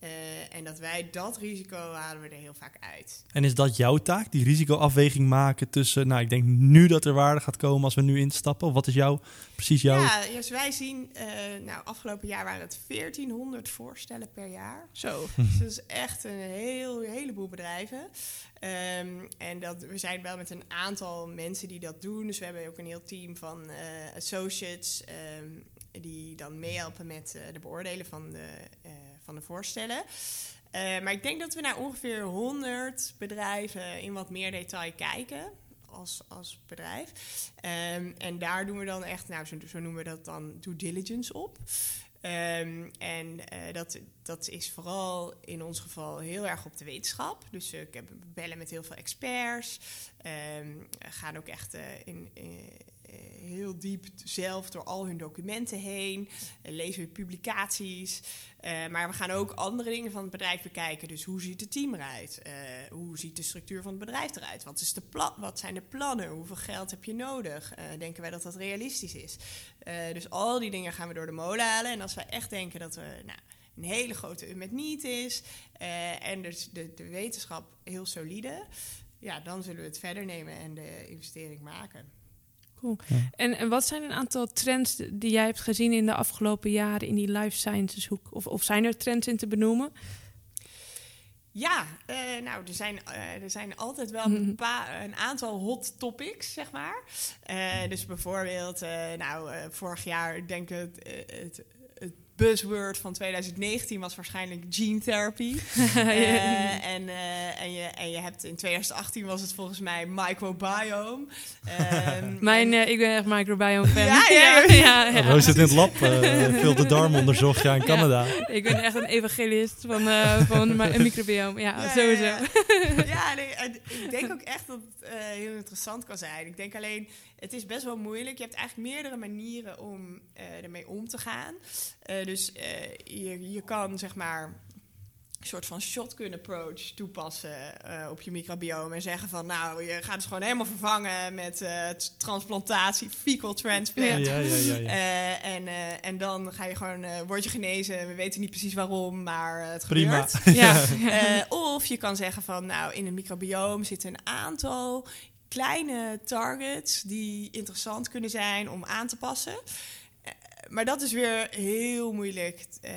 Speaker 1: Eh, en dat wij dat risico halen we er heel vaak uit.
Speaker 2: En is dat jouw taak, die risicoafweging maken tussen, nou, ik denk nu dat er waarde gaat komen als we nu instappen? Of wat is jouw, precies jouw...
Speaker 1: Ja, dus wij zien, eh, nou, afgelopen jaar waren het 1400 voorstellen per jaar. Zo. [LAUGHS] dus dat is echt een heel, heleboel bedrijven. Ehm, en dat, we zijn wel met een aantal mensen die dat doen. Dus we hebben ook een heel team van eh, associates ehm, die dan meehelpen met de beoordelen van de, van voorstellen. Eh, maar ik denk dat we naar ongeveer 100 bedrijven in wat meer detail kijken als, als bedrijf. Ehm, en daar doen we dan echt, nou, zo, noemen we dat dan due diligence op. Ehm, en eh, dat, dat is vooral in ons geval heel erg op de wetenschap. Dus eh, ik heb, bellen met heel veel experts. Ehm, gaan ook echt in, eh, heel diep zelf door al hun documenten heen. eh, lezen we publicaties. Eh, maar we gaan ook andere dingen van het bedrijf bekijken. Dus hoe ziet het team eruit? Eh, hoe ziet de structuur van het bedrijf eruit? Wat, is de wat zijn de plannen? Hoeveel geld heb je nodig? Eh, denken wij dat dat realistisch is? Eh, dus al die dingen gaan we door de molen halen. En als wij echt denken dat er nou, een hele grote met niet is... eh, en dus de, de wetenschap heel solide... ja, dan zullen we het verder nemen en de investering maken.
Speaker 3: En, en wat zijn een aantal trends die jij hebt gezien in de afgelopen jaren in die life sciences hoek? Of, of zijn er trends in te benoemen?
Speaker 1: Ja, eh, nou, er zijn, eh, er zijn altijd wel een, paar, een aantal hot topics, zeg maar. Eh, dus bijvoorbeeld, eh, nou, eh, vorig jaar, ik denk het, het, het buzzword van 2019 was waarschijnlijk gene therapy. [LAUGHS] Eh, en, eh, en, je, en je hebt in 2018 was het volgens mij microbiome. Ehm, [LAUGHS]
Speaker 3: Mijn, eh, ik ben echt microbiome fan.
Speaker 1: Ja, ja, ja.
Speaker 3: ja.
Speaker 2: Roos zit in het lab, eh, veel de darm onderzocht ja, in Canada.
Speaker 3: Ik ben echt een evangelist van, eh van mijn microbiome. Ja,
Speaker 1: Ja,
Speaker 3: sowieso.
Speaker 1: Ja, ja. [LAUGHS] Ja, nee, en ik denk ook echt dat het eh, heel interessant kan zijn. Ik denk alleen, het is best wel moeilijk. Je hebt eigenlijk meerdere manieren om eh, ermee om te gaan. Eh, dus eh, je, je kan zeg maar een soort van shotgun approach toepassen op je microbiome en zeggen van nou, je gaat het gewoon helemaal vervangen met t- transplantatie, fecal transplant.
Speaker 2: Ja, ja, ja. ja. [LAUGHS]
Speaker 1: En, en dan ga je gewoon, word je genezen. We weten niet precies waarom, maar het
Speaker 2: Prima.
Speaker 1: gebeurt. [LAUGHS]
Speaker 3: Ja,
Speaker 1: of je kan zeggen van, nou, in het microbioom zitten een aantal kleine targets die interessant kunnen zijn om aan te passen. Maar dat is weer heel moeilijk eh,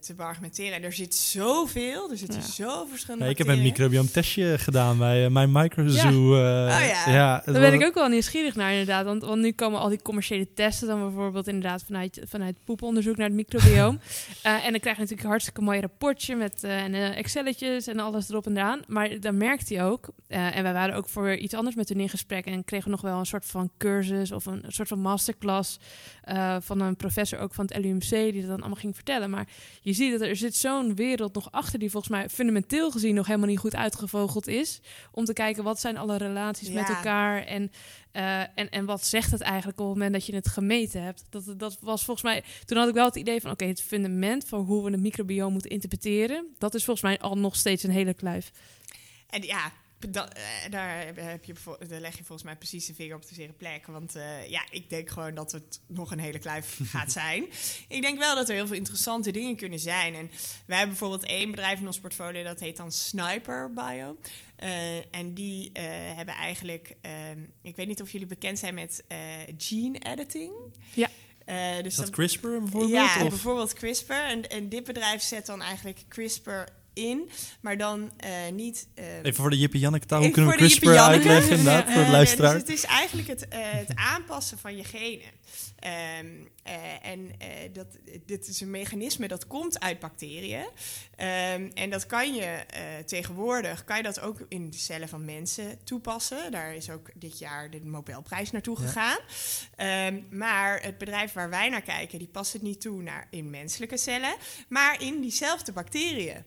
Speaker 1: te argumenteren. En er zit zoveel, er zitten
Speaker 3: Ja.
Speaker 1: zoveel verschillende
Speaker 2: Ja, ik heb een
Speaker 1: bacteriën.
Speaker 2: microbiome testje gedaan bij eh, mijn microzoo. eh,
Speaker 1: Oh ja.
Speaker 3: Daar ben ik ook wel nieuwsgierig naar inderdaad. Want, want nu komen al die commerciële testen dan bijvoorbeeld inderdaad vanuit, vanuit poeponderzoek naar het microbioom. [LAUGHS] Eh, en dan krijg je natuurlijk een hartstikke mooi rapportje met en, Excelletjes en alles erop en eraan. Maar dan merkt hij ook, eh, en wij waren ook voor iets anders met hun in gesprek en kregen nog wel een soort van cursus of een, soort van masterclass eh, van een professor ook van het LUMC die dat dan allemaal ging vertellen. Maar je ziet dat er zit zo'n wereld nog achter die volgens mij fundamenteel gezien nog helemaal niet goed uitgevogeld is. Om te kijken wat zijn alle relaties met elkaar en, eh, en, en wat zegt het eigenlijk op het moment dat je het gemeten hebt. Dat, dat was volgens mij, toen had ik wel het idee van oké, het fundament van hoe we het microbioom moeten interpreteren, dat is volgens mij al nog steeds een hele kluif.
Speaker 1: En ja, Eh, daar, heb je, bijvo- daar leg je volgens mij precies de vinger op de zere plek. Want eh, ja, ik denk gewoon dat het nog een hele kluif [LAUGHS] gaat zijn. Ik denk wel dat er heel veel interessante dingen kunnen zijn. En wij hebben bijvoorbeeld één bedrijf in ons portfolio, dat heet dan Sniper Bio. Eh, en die eh, hebben eigenlijk, ehm, ik weet niet of jullie bekend zijn met eh, gene editing.
Speaker 3: Ja.
Speaker 1: Eh, dus
Speaker 2: Is dat
Speaker 1: dan-
Speaker 2: CRISPR bijvoorbeeld?
Speaker 1: ja,
Speaker 2: of?
Speaker 1: bijvoorbeeld CRISPR. En, en dit bedrijf zet dan eigenlijk CRISPR in, maar dan eh, niet... eh,
Speaker 2: Even voor de Jippie Janneke taal, hoe kunnen we CRISPR uitleggen [LAUGHS] inderdaad, voor de luisteraar?
Speaker 1: dus het is eigenlijk het, eh, het aanpassen van je genen. Ehm, eh, en dat, dit is een mechanisme dat komt uit bacteriën. Ehm, en dat kan je tegenwoordig, kan je dat ook in de cellen van mensen toepassen. Daar is ook dit jaar de Nobelprijs naartoe
Speaker 2: Ja.
Speaker 1: gegaan. Ehm, maar het bedrijf waar wij naar kijken, die past het niet toe naar in menselijke cellen, maar in diezelfde bacteriën.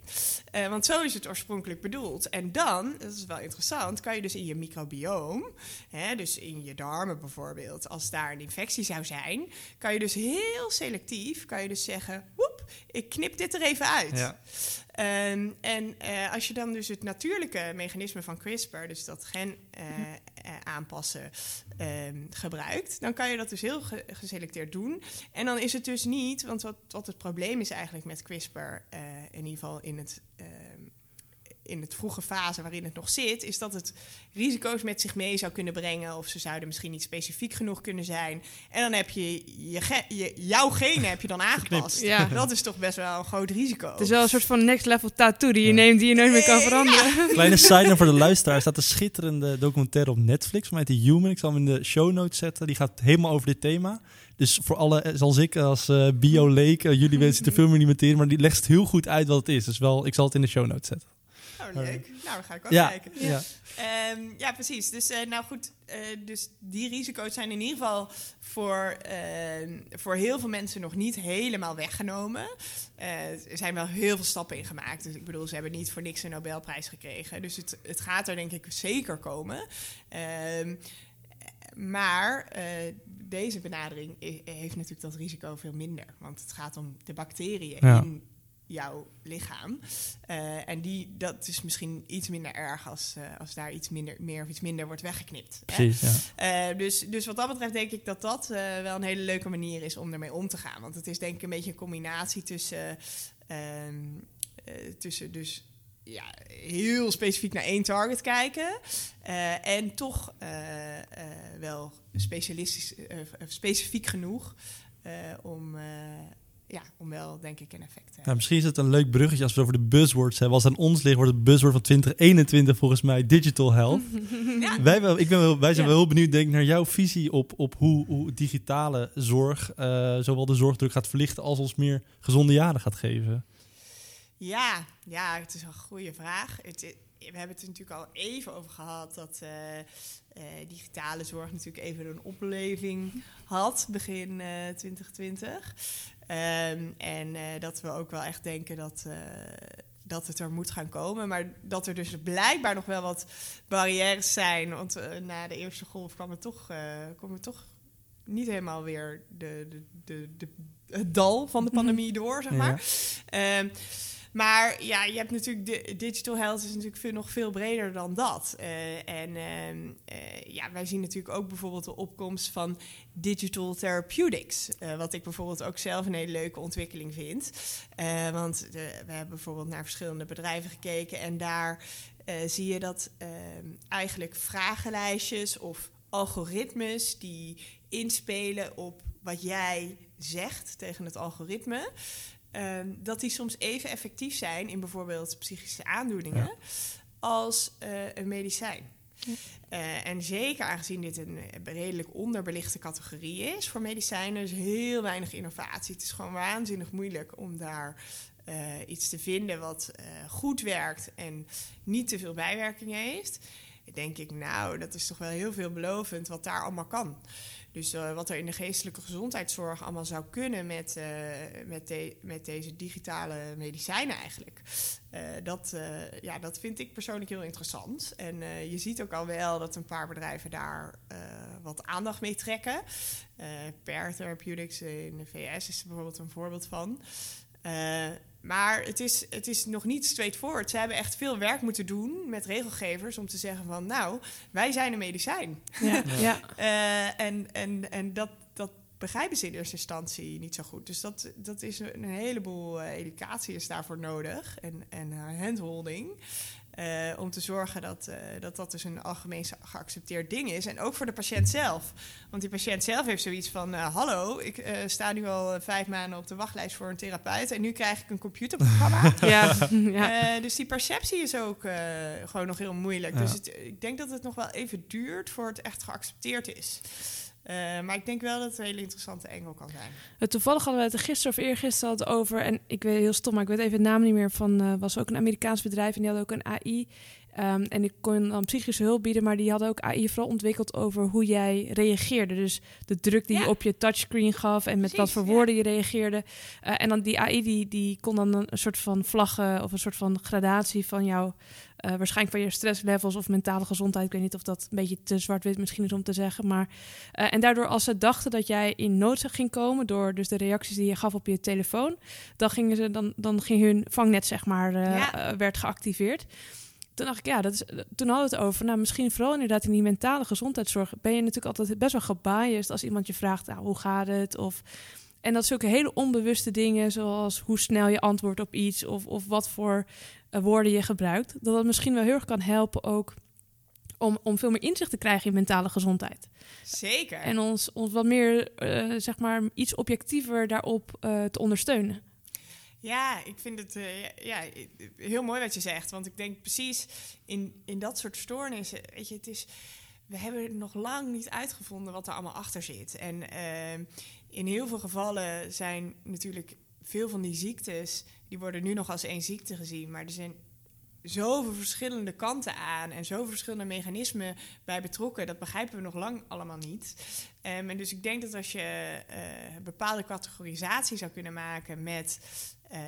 Speaker 1: Eh, want zo is het oorspronkelijk bedoeld. En dan, dat is wel interessant, kan je dus in je microbioom, hè, dus in je darmen bijvoorbeeld, als daar een infectie zou zijn, kan je dus heel selectief, kan je dus zeggen, woep, ik knip dit er even uit.
Speaker 2: Ja.
Speaker 1: Ehm, en eh, als je dan dus het natuurlijke mechanisme van CRISPR, dus dat gen eh, eh, aanpassen, ehm, gebruikt, dan kan je dat dus heel ge- geselecteerd doen. En dan is het dus niet, want wat, wat het probleem is eigenlijk met CRISPR, in ieder geval in het. In het vroege fase waarin het nog zit, is dat het risico's met zich mee zou kunnen brengen. Of ze zouden misschien niet specifiek genoeg kunnen zijn. En dan heb je, je, ge- je jouw genen heb je dan aangepast.
Speaker 3: Ja. [LAUGHS]
Speaker 1: Dat is toch best wel een groot risico.
Speaker 3: Het is wel een soort van next level tattoo die je
Speaker 2: Ja.
Speaker 3: neemt die je nooit meer kan veranderen. [LAUGHS]
Speaker 2: Kleine side voor de luisteraar. Er staat een schitterende documentaire op Netflix. Van mij The Human. Ik zal hem in de show notes zetten. Die gaat helemaal over dit thema. Dus voor alle, zoals ik als eh bio-leek, eh, jullie weten er veel meer niet meteen. Maar die legt het heel goed uit wat het is. Dus wel, ik zal het in de show notes zetten.
Speaker 1: Oh, leuk. Nou, dan ga ik ook
Speaker 2: Ja,
Speaker 1: kijken.
Speaker 2: ja.
Speaker 1: Ehm, ja, precies. Dus, eh, nou goed, eh, dus die risico's zijn in ieder geval voor, ehm, voor heel veel mensen nog niet helemaal weggenomen. Eh, er zijn wel heel veel stappen in gemaakt. Dus ik bedoel, ze hebben niet voor niks een Nobelprijs gekregen. Dus het, het gaat er denk ik zeker komen. Ehm, maar deze benadering heeft natuurlijk dat risico veel minder. Want het gaat om de bacteriën
Speaker 2: Ja.
Speaker 1: in jouw lichaam. Eh, en die, dat is misschien iets minder erg als, eh, als daar iets minder, meer of iets minder wordt weggeknipt. hè?
Speaker 2: Precies, ja.
Speaker 1: Eh, dus, dus wat dat betreft denk ik dat dat wel een hele leuke manier is om ermee om te gaan. Want het is denk ik een beetje een combinatie tussen, ehm, eh, tussen dus ja, heel specifiek naar één target kijken. en toch wel specialistisch, specifiek genoeg om, ja, om wel denk ik een effect te hebben.
Speaker 2: Nou, misschien is het een leuk bruggetje als we het over de buzzwords hebben. Als het aan ons ligt, wordt het buzzword van 2021 volgens mij digital health. [LAUGHS]
Speaker 1: Ja.
Speaker 2: Wij, wel, ik ben wel, wij zijn
Speaker 3: Ja.
Speaker 2: wel heel benieuwd denk ik, naar jouw visie op, op hoe, hoe digitale zorg eh, zowel de zorgdruk gaat verlichten als ons meer gezonde jaren gaat geven.
Speaker 1: Ja, ja, het is een goede vraag. Het, i- we hebben het er natuurlijk al even over gehad dat eh, eh, digitale zorg natuurlijk even een opleving had begin eh 2020. Ehm, en eh, dat we ook wel echt denken dat, eh, dat het er moet gaan komen. Maar dat er dus blijkbaar nog wel wat barrières zijn. Want eh, na de eerste golf kwam het toch, kwam het toch niet helemaal weer de, de, de, de, het dal van de pandemie door, zeg maar. Ehm, maar ja, je hebt natuurlijk de, digital health is natuurlijk veel, nog veel breder dan dat. Eh, en ehm, eh, ja, wij zien natuurlijk ook bijvoorbeeld de opkomst van digital therapeutics. eh, wat ik bijvoorbeeld ook zelf een hele leuke ontwikkeling vind. Want we hebben bijvoorbeeld naar verschillende bedrijven gekeken en daar zie je dat ehm, eigenlijk vragenlijstjes of algoritmes die inspelen op wat jij zegt tegen het algoritme. Ehm, dat die soms even effectief zijn in bijvoorbeeld psychische aandoeningen
Speaker 2: Ja.
Speaker 1: als eh, een medicijn. Eh, en zeker aangezien dit een eh, redelijk onderbelichte categorie is voor medicijnen, is heel weinig innovatie. Het is gewoon waanzinnig moeilijk om daar iets te vinden wat goed werkt en niet te veel bijwerkingen heeft. Denk ik, nou, dat is toch wel heel veelbelovend wat daar allemaal kan. Dus eh, wat er in de geestelijke gezondheidszorg allemaal zou kunnen met, eh, met, met deze digitale medicijnen eigenlijk. Eh, dat, ja, dat vind ik persoonlijk heel interessant. En je ziet ook al wel dat een paar bedrijven daar wat aandacht mee trekken. Pear Therapeutics in de VS is er bijvoorbeeld een voorbeeld van. Maar het is, het is nog niet straightforward. Ze hebben echt veel werk moeten doen met regelgevers om te zeggen van... nou, wij zijn een medicijn.
Speaker 3: Ja, [LAUGHS] ja.
Speaker 1: Eh, en en, en dat, dat begrijpen ze in eerste instantie niet zo goed. Dus dat, dat is een, heleboel eh, educatie is daarvoor nodig en, en handholding. Uh, om te zorgen dat, uh, dat dat dus een algemeen geaccepteerd ding is. En ook voor de patiënt zelf. Want die patiënt zelf heeft zoiets van... Uh, hallo, ik sta nu al vijf maanden op de wachtlijst voor een therapeut... en nu krijg ik een computerprogramma. [LAUGHS]
Speaker 3: ja, ja.
Speaker 1: dus die perceptie is ook gewoon nog heel moeilijk. Ja. Dus het, ik denk dat het nog wel even duurt... voor het echt geaccepteerd is. Uh, maar ik denk wel dat het een hele interessante engel kan zijn.
Speaker 3: Uh, toevallig hadden we het er gisteren of eergisteren hadden over... en ik weet heel stom, maar ik weet even de naam niet meer... van uh, was ook een Amerikaans bedrijf en die had ook een AI... Um, en ik kon dan psychische hulp bieden, maar die hadden ook AI vooral ontwikkeld over hoe jij reageerde. Dus de druk die ja. je op je touchscreen gaf en met Precies, wat voor woorden ja. je reageerde. Uh, en dan die AI die, die kon dan een, soort van vlaggen of een soort van gradatie van jouw, uh, waarschijnlijk van je stresslevels of mentale gezondheid. Ik weet niet of dat een beetje te zwart-wit misschien is om te zeggen. Maar, uh, en daardoor als ze dachten dat jij in nood ging komen door dus de reacties die je gaf op je telefoon, dan gingen ze dan, dan ging hun vangnet zeg maar ja. werd geactiveerd toen dacht ik, ja, dat is, toen hadden we het over. Nou, misschien vooral inderdaad in die mentale gezondheidszorg ben je natuurlijk altijd best wel gebiased als iemand je vraagt, nou, hoe gaat het? Of, en dat zulke hele onbewuste dingen, zoals hoe snel je antwoordt op iets of, of wat voor uh, woorden je gebruikt, dat dat misschien wel heel erg kan helpen ook om, om veel meer inzicht te krijgen in mentale gezondheid.
Speaker 1: Zeker.
Speaker 3: En ons, ons wat meer, uh, zeg maar, iets objectiever daarop uh, te ondersteunen.
Speaker 1: Ja, ik vind het uh, ja, heel mooi wat je zegt. Want ik denk precies in, in dat soort stoornissen. Weet je, het is. We hebben nog lang niet uitgevonden wat er allemaal achter zit. En uh, in heel veel gevallen zijn natuurlijk veel van die ziektes. die worden nu nog als één ziekte gezien. Maar er zijn zoveel verschillende kanten aan en zoveel verschillende mechanismen bij betrokken. Dat begrijpen we nog lang allemaal niet. Um, en dus ik denk dat als je uh, bepaalde categorisatie zou kunnen maken met uh,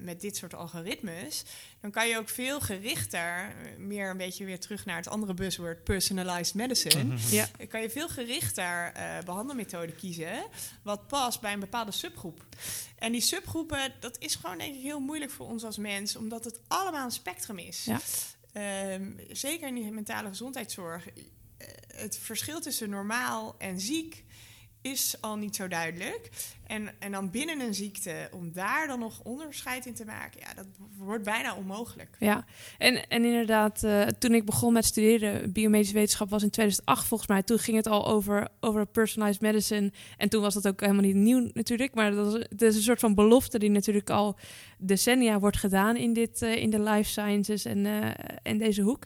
Speaker 1: met dit soort algoritmes, dan kan je ook veel gerichter, meer een beetje weer terug naar het andere buzzword, personalized medicine, ja. kan je veel gerichter uh, behandelmethoden kiezen, wat past bij een bepaalde subgroep. En die subgroepen, dat is gewoon denk ik heel moeilijk voor ons als mens, omdat het allemaal een spectrum is. Ja. Um, zeker in die mentale gezondheidszorg. Het verschil tussen normaal en ziek is al niet zo duidelijk. En, en dan binnen een ziekte, om daar dan nog onderscheid in te maken, ja, dat wordt bijna onmogelijk.
Speaker 3: Ja, en, en inderdaad, uh, toen ik begon met studeren, biomedische wetenschap was in 2008 volgens mij. Toen ging het al over, over personalized medicine. En toen was dat ook helemaal niet nieuw natuurlijk. Maar dat, was, is een soort van belofte die natuurlijk al decennia wordt gedaan in, dit, uh, in de life sciences en, uh, en deze hoek.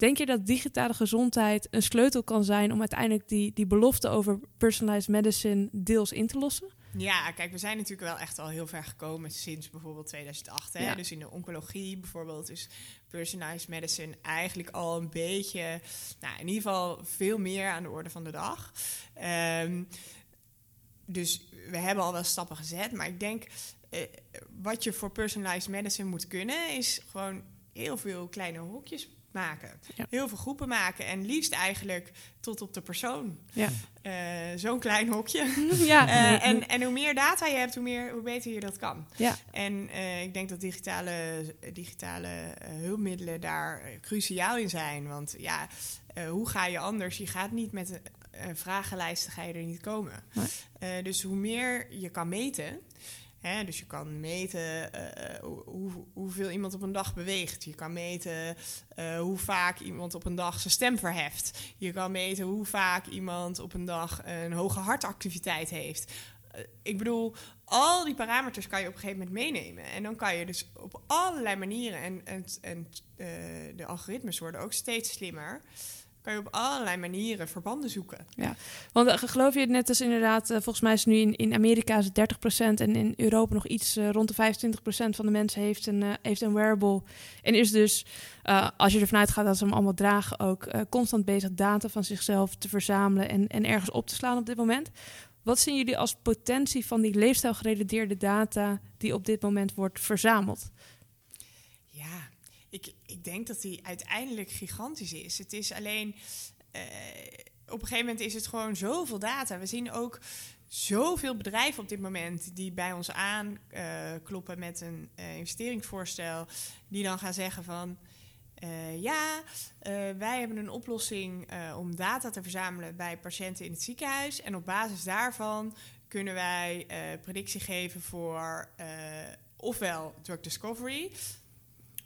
Speaker 3: Denk je dat digitale gezondheid een sleutel kan zijn om uiteindelijk die, die belofte over personalized medicine deels in te lossen?
Speaker 1: Ja, kijk, we zijn natuurlijk wel echt al heel ver gekomen sinds bijvoorbeeld 2008. Hè? Ja. Dus in de oncologie bijvoorbeeld is personalized medicine eigenlijk al een beetje, nou, in ieder geval veel meer aan de orde van de dag. Um, dus we hebben al wel stappen gezet, maar ik denk uh, wat je voor personalized medicine moet kunnen, is gewoon heel veel kleine hokjes maken. Ja. Heel veel groepen maken. En liefst eigenlijk tot op de persoon. Ja. Uh, Zo'n klein hokje. [LAUGHS] Ja. Uh, en, en hoe meer data je hebt, hoe, meer, hoe beter je dat kan. Ja. En uh, ik denk dat digitale, digitale hulpmiddelen daar cruciaal in zijn. Want ja, hoe ga je anders? Je gaat niet met een, vragenlijst, ga je er niet komen. Nee. dus hoe meer je kan meten... Dus je kan meten uh, hoe, hoeveel iemand op een dag beweegt. Je kan meten uh, hoe vaak iemand op een dag zijn stem verheft. Je kan meten hoe vaak iemand op een dag een hoge hartactiviteit heeft. Ik bedoel, al die parameters kan je op een gegeven moment meenemen. En dan kan je dus op allerlei manieren, en, en, en de algoritmes worden ook steeds slimmer kan je op allerlei manieren verbanden zoeken.
Speaker 3: Ja, want uh, geloof je het net als inderdaad, uh, volgens mij is nu in, in Amerika is het 30% en in Europa nog iets uh, rond de 25% van de mensen heeft een, heeft een wearable. En is dus, als je ervan uitgaat dat ze hem allemaal dragen, ook constant bezig data van zichzelf te verzamelen en, en ergens op te slaan op dit moment. Wat zien jullie als potentie van die leefstijlgerelateerde data die op dit moment wordt verzameld?
Speaker 1: Ik, ik denk dat die uiteindelijk gigantisch is. Het is alleen. Uh, op een gegeven moment is het gewoon zoveel data. We zien ook zoveel bedrijven op dit moment die bij ons aankloppen met een eh, investeringsvoorstel, die dan gaan zeggen van. eh, ja, eh, wij hebben een oplossing eh, om data te verzamelen bij patiënten in het ziekenhuis. En op basis daarvan kunnen wij eh, predictie geven voor eh, ofwel drug discovery,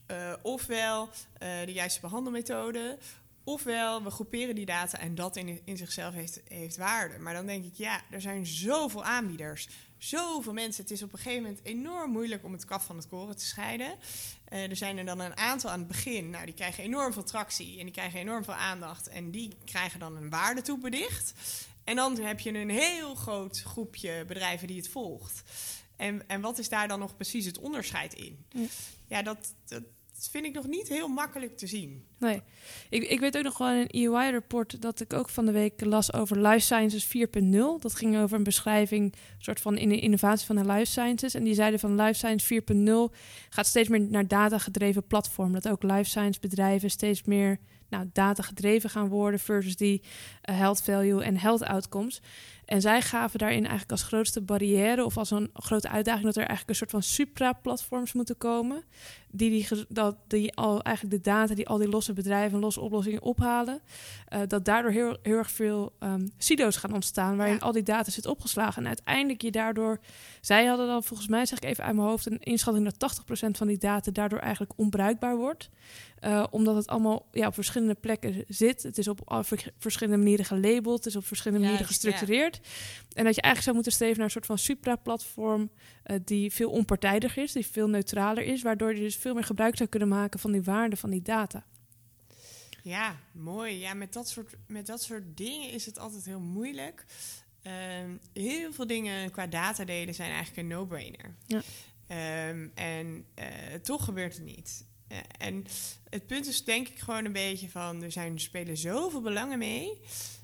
Speaker 1: eh, ofwel eh, de juiste behandelmethode, ofwel we groeperen die data en dat in, zichzelf heeft, heeft waarde. Maar dan denk ik, ja, er zijn zoveel aanbieders, zoveel mensen. Het is op een gegeven moment enorm moeilijk om het kaf van het koren te scheiden. Eh, er zijn er dan een aantal aan het begin, nou, die krijgen enorm veel tractie en die krijgen enorm veel aandacht en die krijgen dan een waarde toebedicht. En dan heb je een heel groot groepje bedrijven die het volgt. En, en wat is daar dan nog precies het onderscheid in?
Speaker 3: Ja.
Speaker 1: Ja, dat, dat vind ik nog niet heel makkelijk te zien.
Speaker 3: Nee. Ik, ik weet ook nog wel in een EY-rapport dat ik ook van de week las over Life Sciences 4.0. Dat ging over een beschrijving, soort van in de innovatie van de Life Sciences. En die zeiden van Life Science 4.0 gaat steeds meer naar data-gedreven platform. Dat ook Life Science bedrijven steeds meer nou, data-gedreven gaan worden versus die eh, health value en health outcomes. En zij gaven daarin eigenlijk als grootste barrière of als een grote uitdaging dat er eigenlijk een soort van supra-platforms moeten komen. Die, die, dat die al eigenlijk de data die al die losse bedrijven en losse oplossingen ophalen. eh, dat daardoor heel, heel erg veel ehm, silo's gaan ontstaan waarin
Speaker 1: Ja.
Speaker 3: al die data zit opgeslagen. En uiteindelijk je daardoor. Zij hadden dan volgens mij, zeg ik even uit mijn hoofd, een inschatting dat 80% van die data daardoor eigenlijk onbruikbaar wordt. Eh, omdat het allemaal ja, op verschillende plekken zit. Het is op verschillende manieren gelabeld. Het is op verschillende manieren gestructureerd. En dat je eigenlijk zou moeten streven naar een soort van supra-platform... eh, die veel onpartijdiger is, die veel neutraler is... waardoor je dus veel meer gebruik zou kunnen maken van die waarde van die data.
Speaker 1: Ja, mooi. Ja, met dat soort, met dat soort dingen is het altijd heel moeilijk. Ehm, heel veel dingen qua data delen zijn eigenlijk een no-brainer.
Speaker 3: Ja.
Speaker 1: Ehm, en eh, toch gebeurt het niet. Eh, en het punt is denk ik gewoon een beetje van... er zijn, er spelen zoveel belangen mee.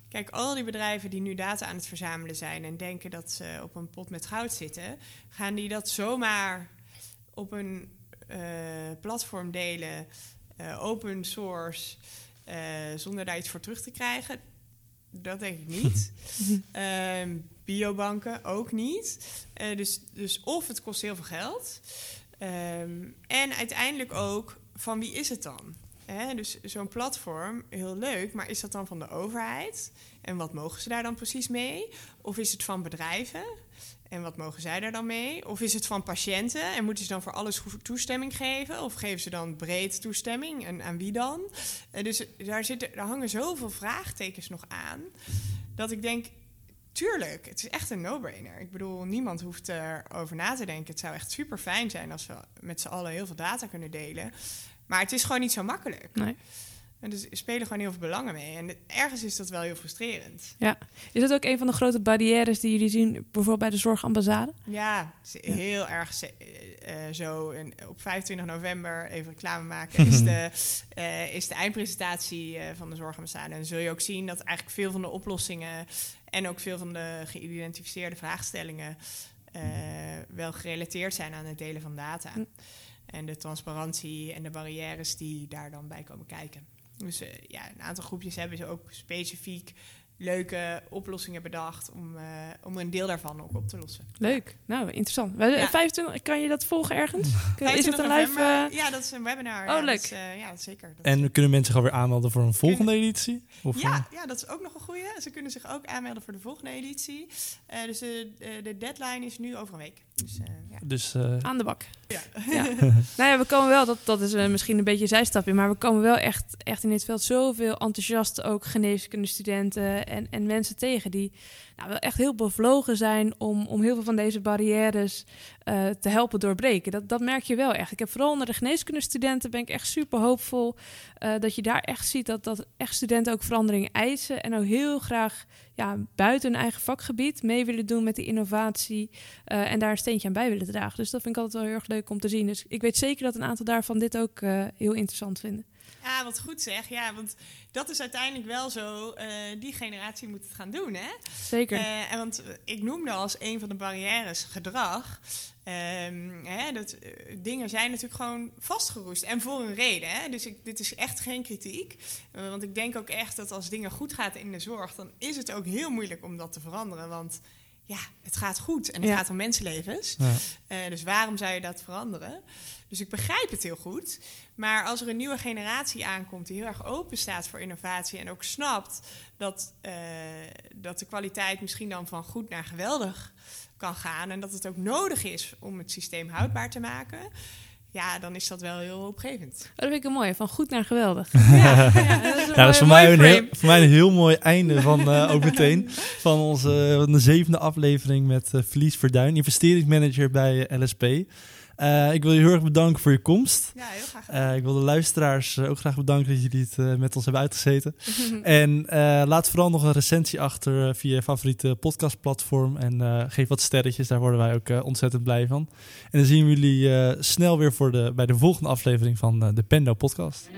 Speaker 1: Kijk, al die bedrijven die nu data aan het verzamelen zijn... en denken dat ze op een pot met goud zitten... gaan die dat zomaar op een platform delen... eh, open source... eh, zonder daar iets voor terug te krijgen. Dat denk ik niet. [LAUGHS] Ehm, biobanken ook niet. Eh, dus, dus of het kost heel veel geld. Ehm, en uiteindelijk ook, van wie is het dan? Hè, dus zo'n platform, heel leuk, maar is dat dan van de overheid? En wat mogen ze daar dan precies mee? Of is het van bedrijven? En wat mogen zij daar dan mee? Of is het van patiënten en moeten ze dan voor alles toestemming geven? Of geven ze dan breed toestemming? En aan wie dan? Eh, dus daar, zitten, daar hangen zoveel vraagtekens nog aan. Dat ik denk, tuurlijk, het is echt een no-brainer. Ik bedoel, niemand hoeft erover na te denken. Het zou echt super fijn zijn als we met z'n allen heel veel data kunnen delen. Maar het is gewoon niet zo makkelijk.
Speaker 3: Nee.
Speaker 1: En dus er spelen gewoon heel veel belangen mee. En ergens is dat wel heel frustrerend.
Speaker 3: Is dat ook een van de grote barrières die jullie zien... bijvoorbeeld bij de zorgambassade?
Speaker 1: Ja, heel erg eh, eh, zo. En op 25 november, even reclame maken, [LAUGHS] is de, eh, is de eindpresentatie van de zorgambassade. En zul je ook zien dat eigenlijk veel van de oplossingen en ook veel van de geïdentificeerde vraagstellingen wel gerelateerd zijn aan het delen van data.
Speaker 3: Hm.
Speaker 1: En de transparantie en de barrières die daar dan bij komen kijken. Dus eh, ja, een aantal groepjes hebben ze ook specifiek leuke oplossingen bedacht om, eh, om een deel daarvan ook op te lossen.
Speaker 3: Leuk. Nou, interessant.
Speaker 1: Ja.
Speaker 3: 25, kan je dat volgen ergens? [LAUGHS] Is het
Speaker 1: 25
Speaker 3: een live... eh,
Speaker 1: Ja, dat is een webinar.
Speaker 3: Oh,
Speaker 1: ja,
Speaker 3: leuk.
Speaker 1: Eh, ja, zeker. Dat
Speaker 2: En kunnen mensen zich alweer aanmelden voor een volgende editie? Of,
Speaker 1: ja, ja, dat is ook nog een goeie. Ze kunnen zich ook aanmelden voor de volgende editie. Eh, dus de deadline is nu over een week. Dus, eh, ja.
Speaker 2: Dus eh,
Speaker 3: aan de bak.
Speaker 1: Ja.
Speaker 3: Ja. [LAUGHS] nou ja, we komen wel, dat, dat is eh, misschien een beetje een zijstapje, maar we komen wel echt, echt in dit veld zoveel enthousiaste ook geneeskundestudenten en, en mensen tegen die nou, wel echt heel bevlogen zijn om, om heel veel van deze barrières eh, te helpen doorbreken. Dat, dat merk je wel echt. Ik heb vooral onder de geneeskundestudenten ben ik echt super hoopvol eh, dat je daar echt ziet dat, dat echt studenten ook verandering eisen en ook heel graag ja, buiten hun eigen vakgebied mee willen doen met die innovatie eh, en daar een steentje aan bij willen dragen. Dus dat vind ik altijd wel heel erg leuk om te zien. Dus ik weet zeker dat een aantal daarvan dit ook heel interessant vinden.
Speaker 1: Ja, wat goed zeg. Ja, want dat is uiteindelijk wel zo. eh, die generatie moet het gaan doen, hè?
Speaker 3: Zeker.
Speaker 1: Eh, en want ik noemde als een van de barrières gedrag. Ehm, hè, dat, eh, dingen zijn natuurlijk gewoon vastgeroest. En voor een reden. Hè? Dus ik, dit is echt geen kritiek. Want ik denk ook echt dat als dingen goed gaan in de zorg... dan is het ook heel moeilijk om dat te veranderen. Want ja, het gaat goed en het
Speaker 3: Ja.
Speaker 1: gaat om mensenlevens.
Speaker 2: Ja.
Speaker 1: Eh, dus waarom zou je dat veranderen? Dus ik begrijp het heel goed. Maar als er een nieuwe generatie aankomt die heel erg open staat voor innovatie en ook snapt dat, eh, dat de kwaliteit misschien dan van goed naar geweldig kan gaan en dat het ook nodig is om het systeem houdbaar te maken, ja, dan is dat wel heel opgevend.
Speaker 3: Oh, dat vind ik een mooie, van goed naar geweldig. [LAUGHS]
Speaker 1: Ja,
Speaker 3: ja, dat is een
Speaker 2: Ja, dat is voor mij, een heel, voor mij een heel mooi einde van eh, ook meteen van onze de zevende aflevering met eh Verlies Verduin, investeringsmanager bij eh, LSP. Eh, ik wil je heel erg bedanken voor je komst.
Speaker 1: Ja, heel graag.
Speaker 2: Eh, ik wil de luisteraars eh, ook graag bedanken dat jullie het met ons hebben uitgezeten. [LAUGHS] En laat vooral nog een recensie achter via je favoriete podcastplatform. En geef wat sterretjes, daar worden wij ook ontzettend blij van. En dan zien we jullie snel weer voor de, bij de volgende aflevering van de Pendo Podcast.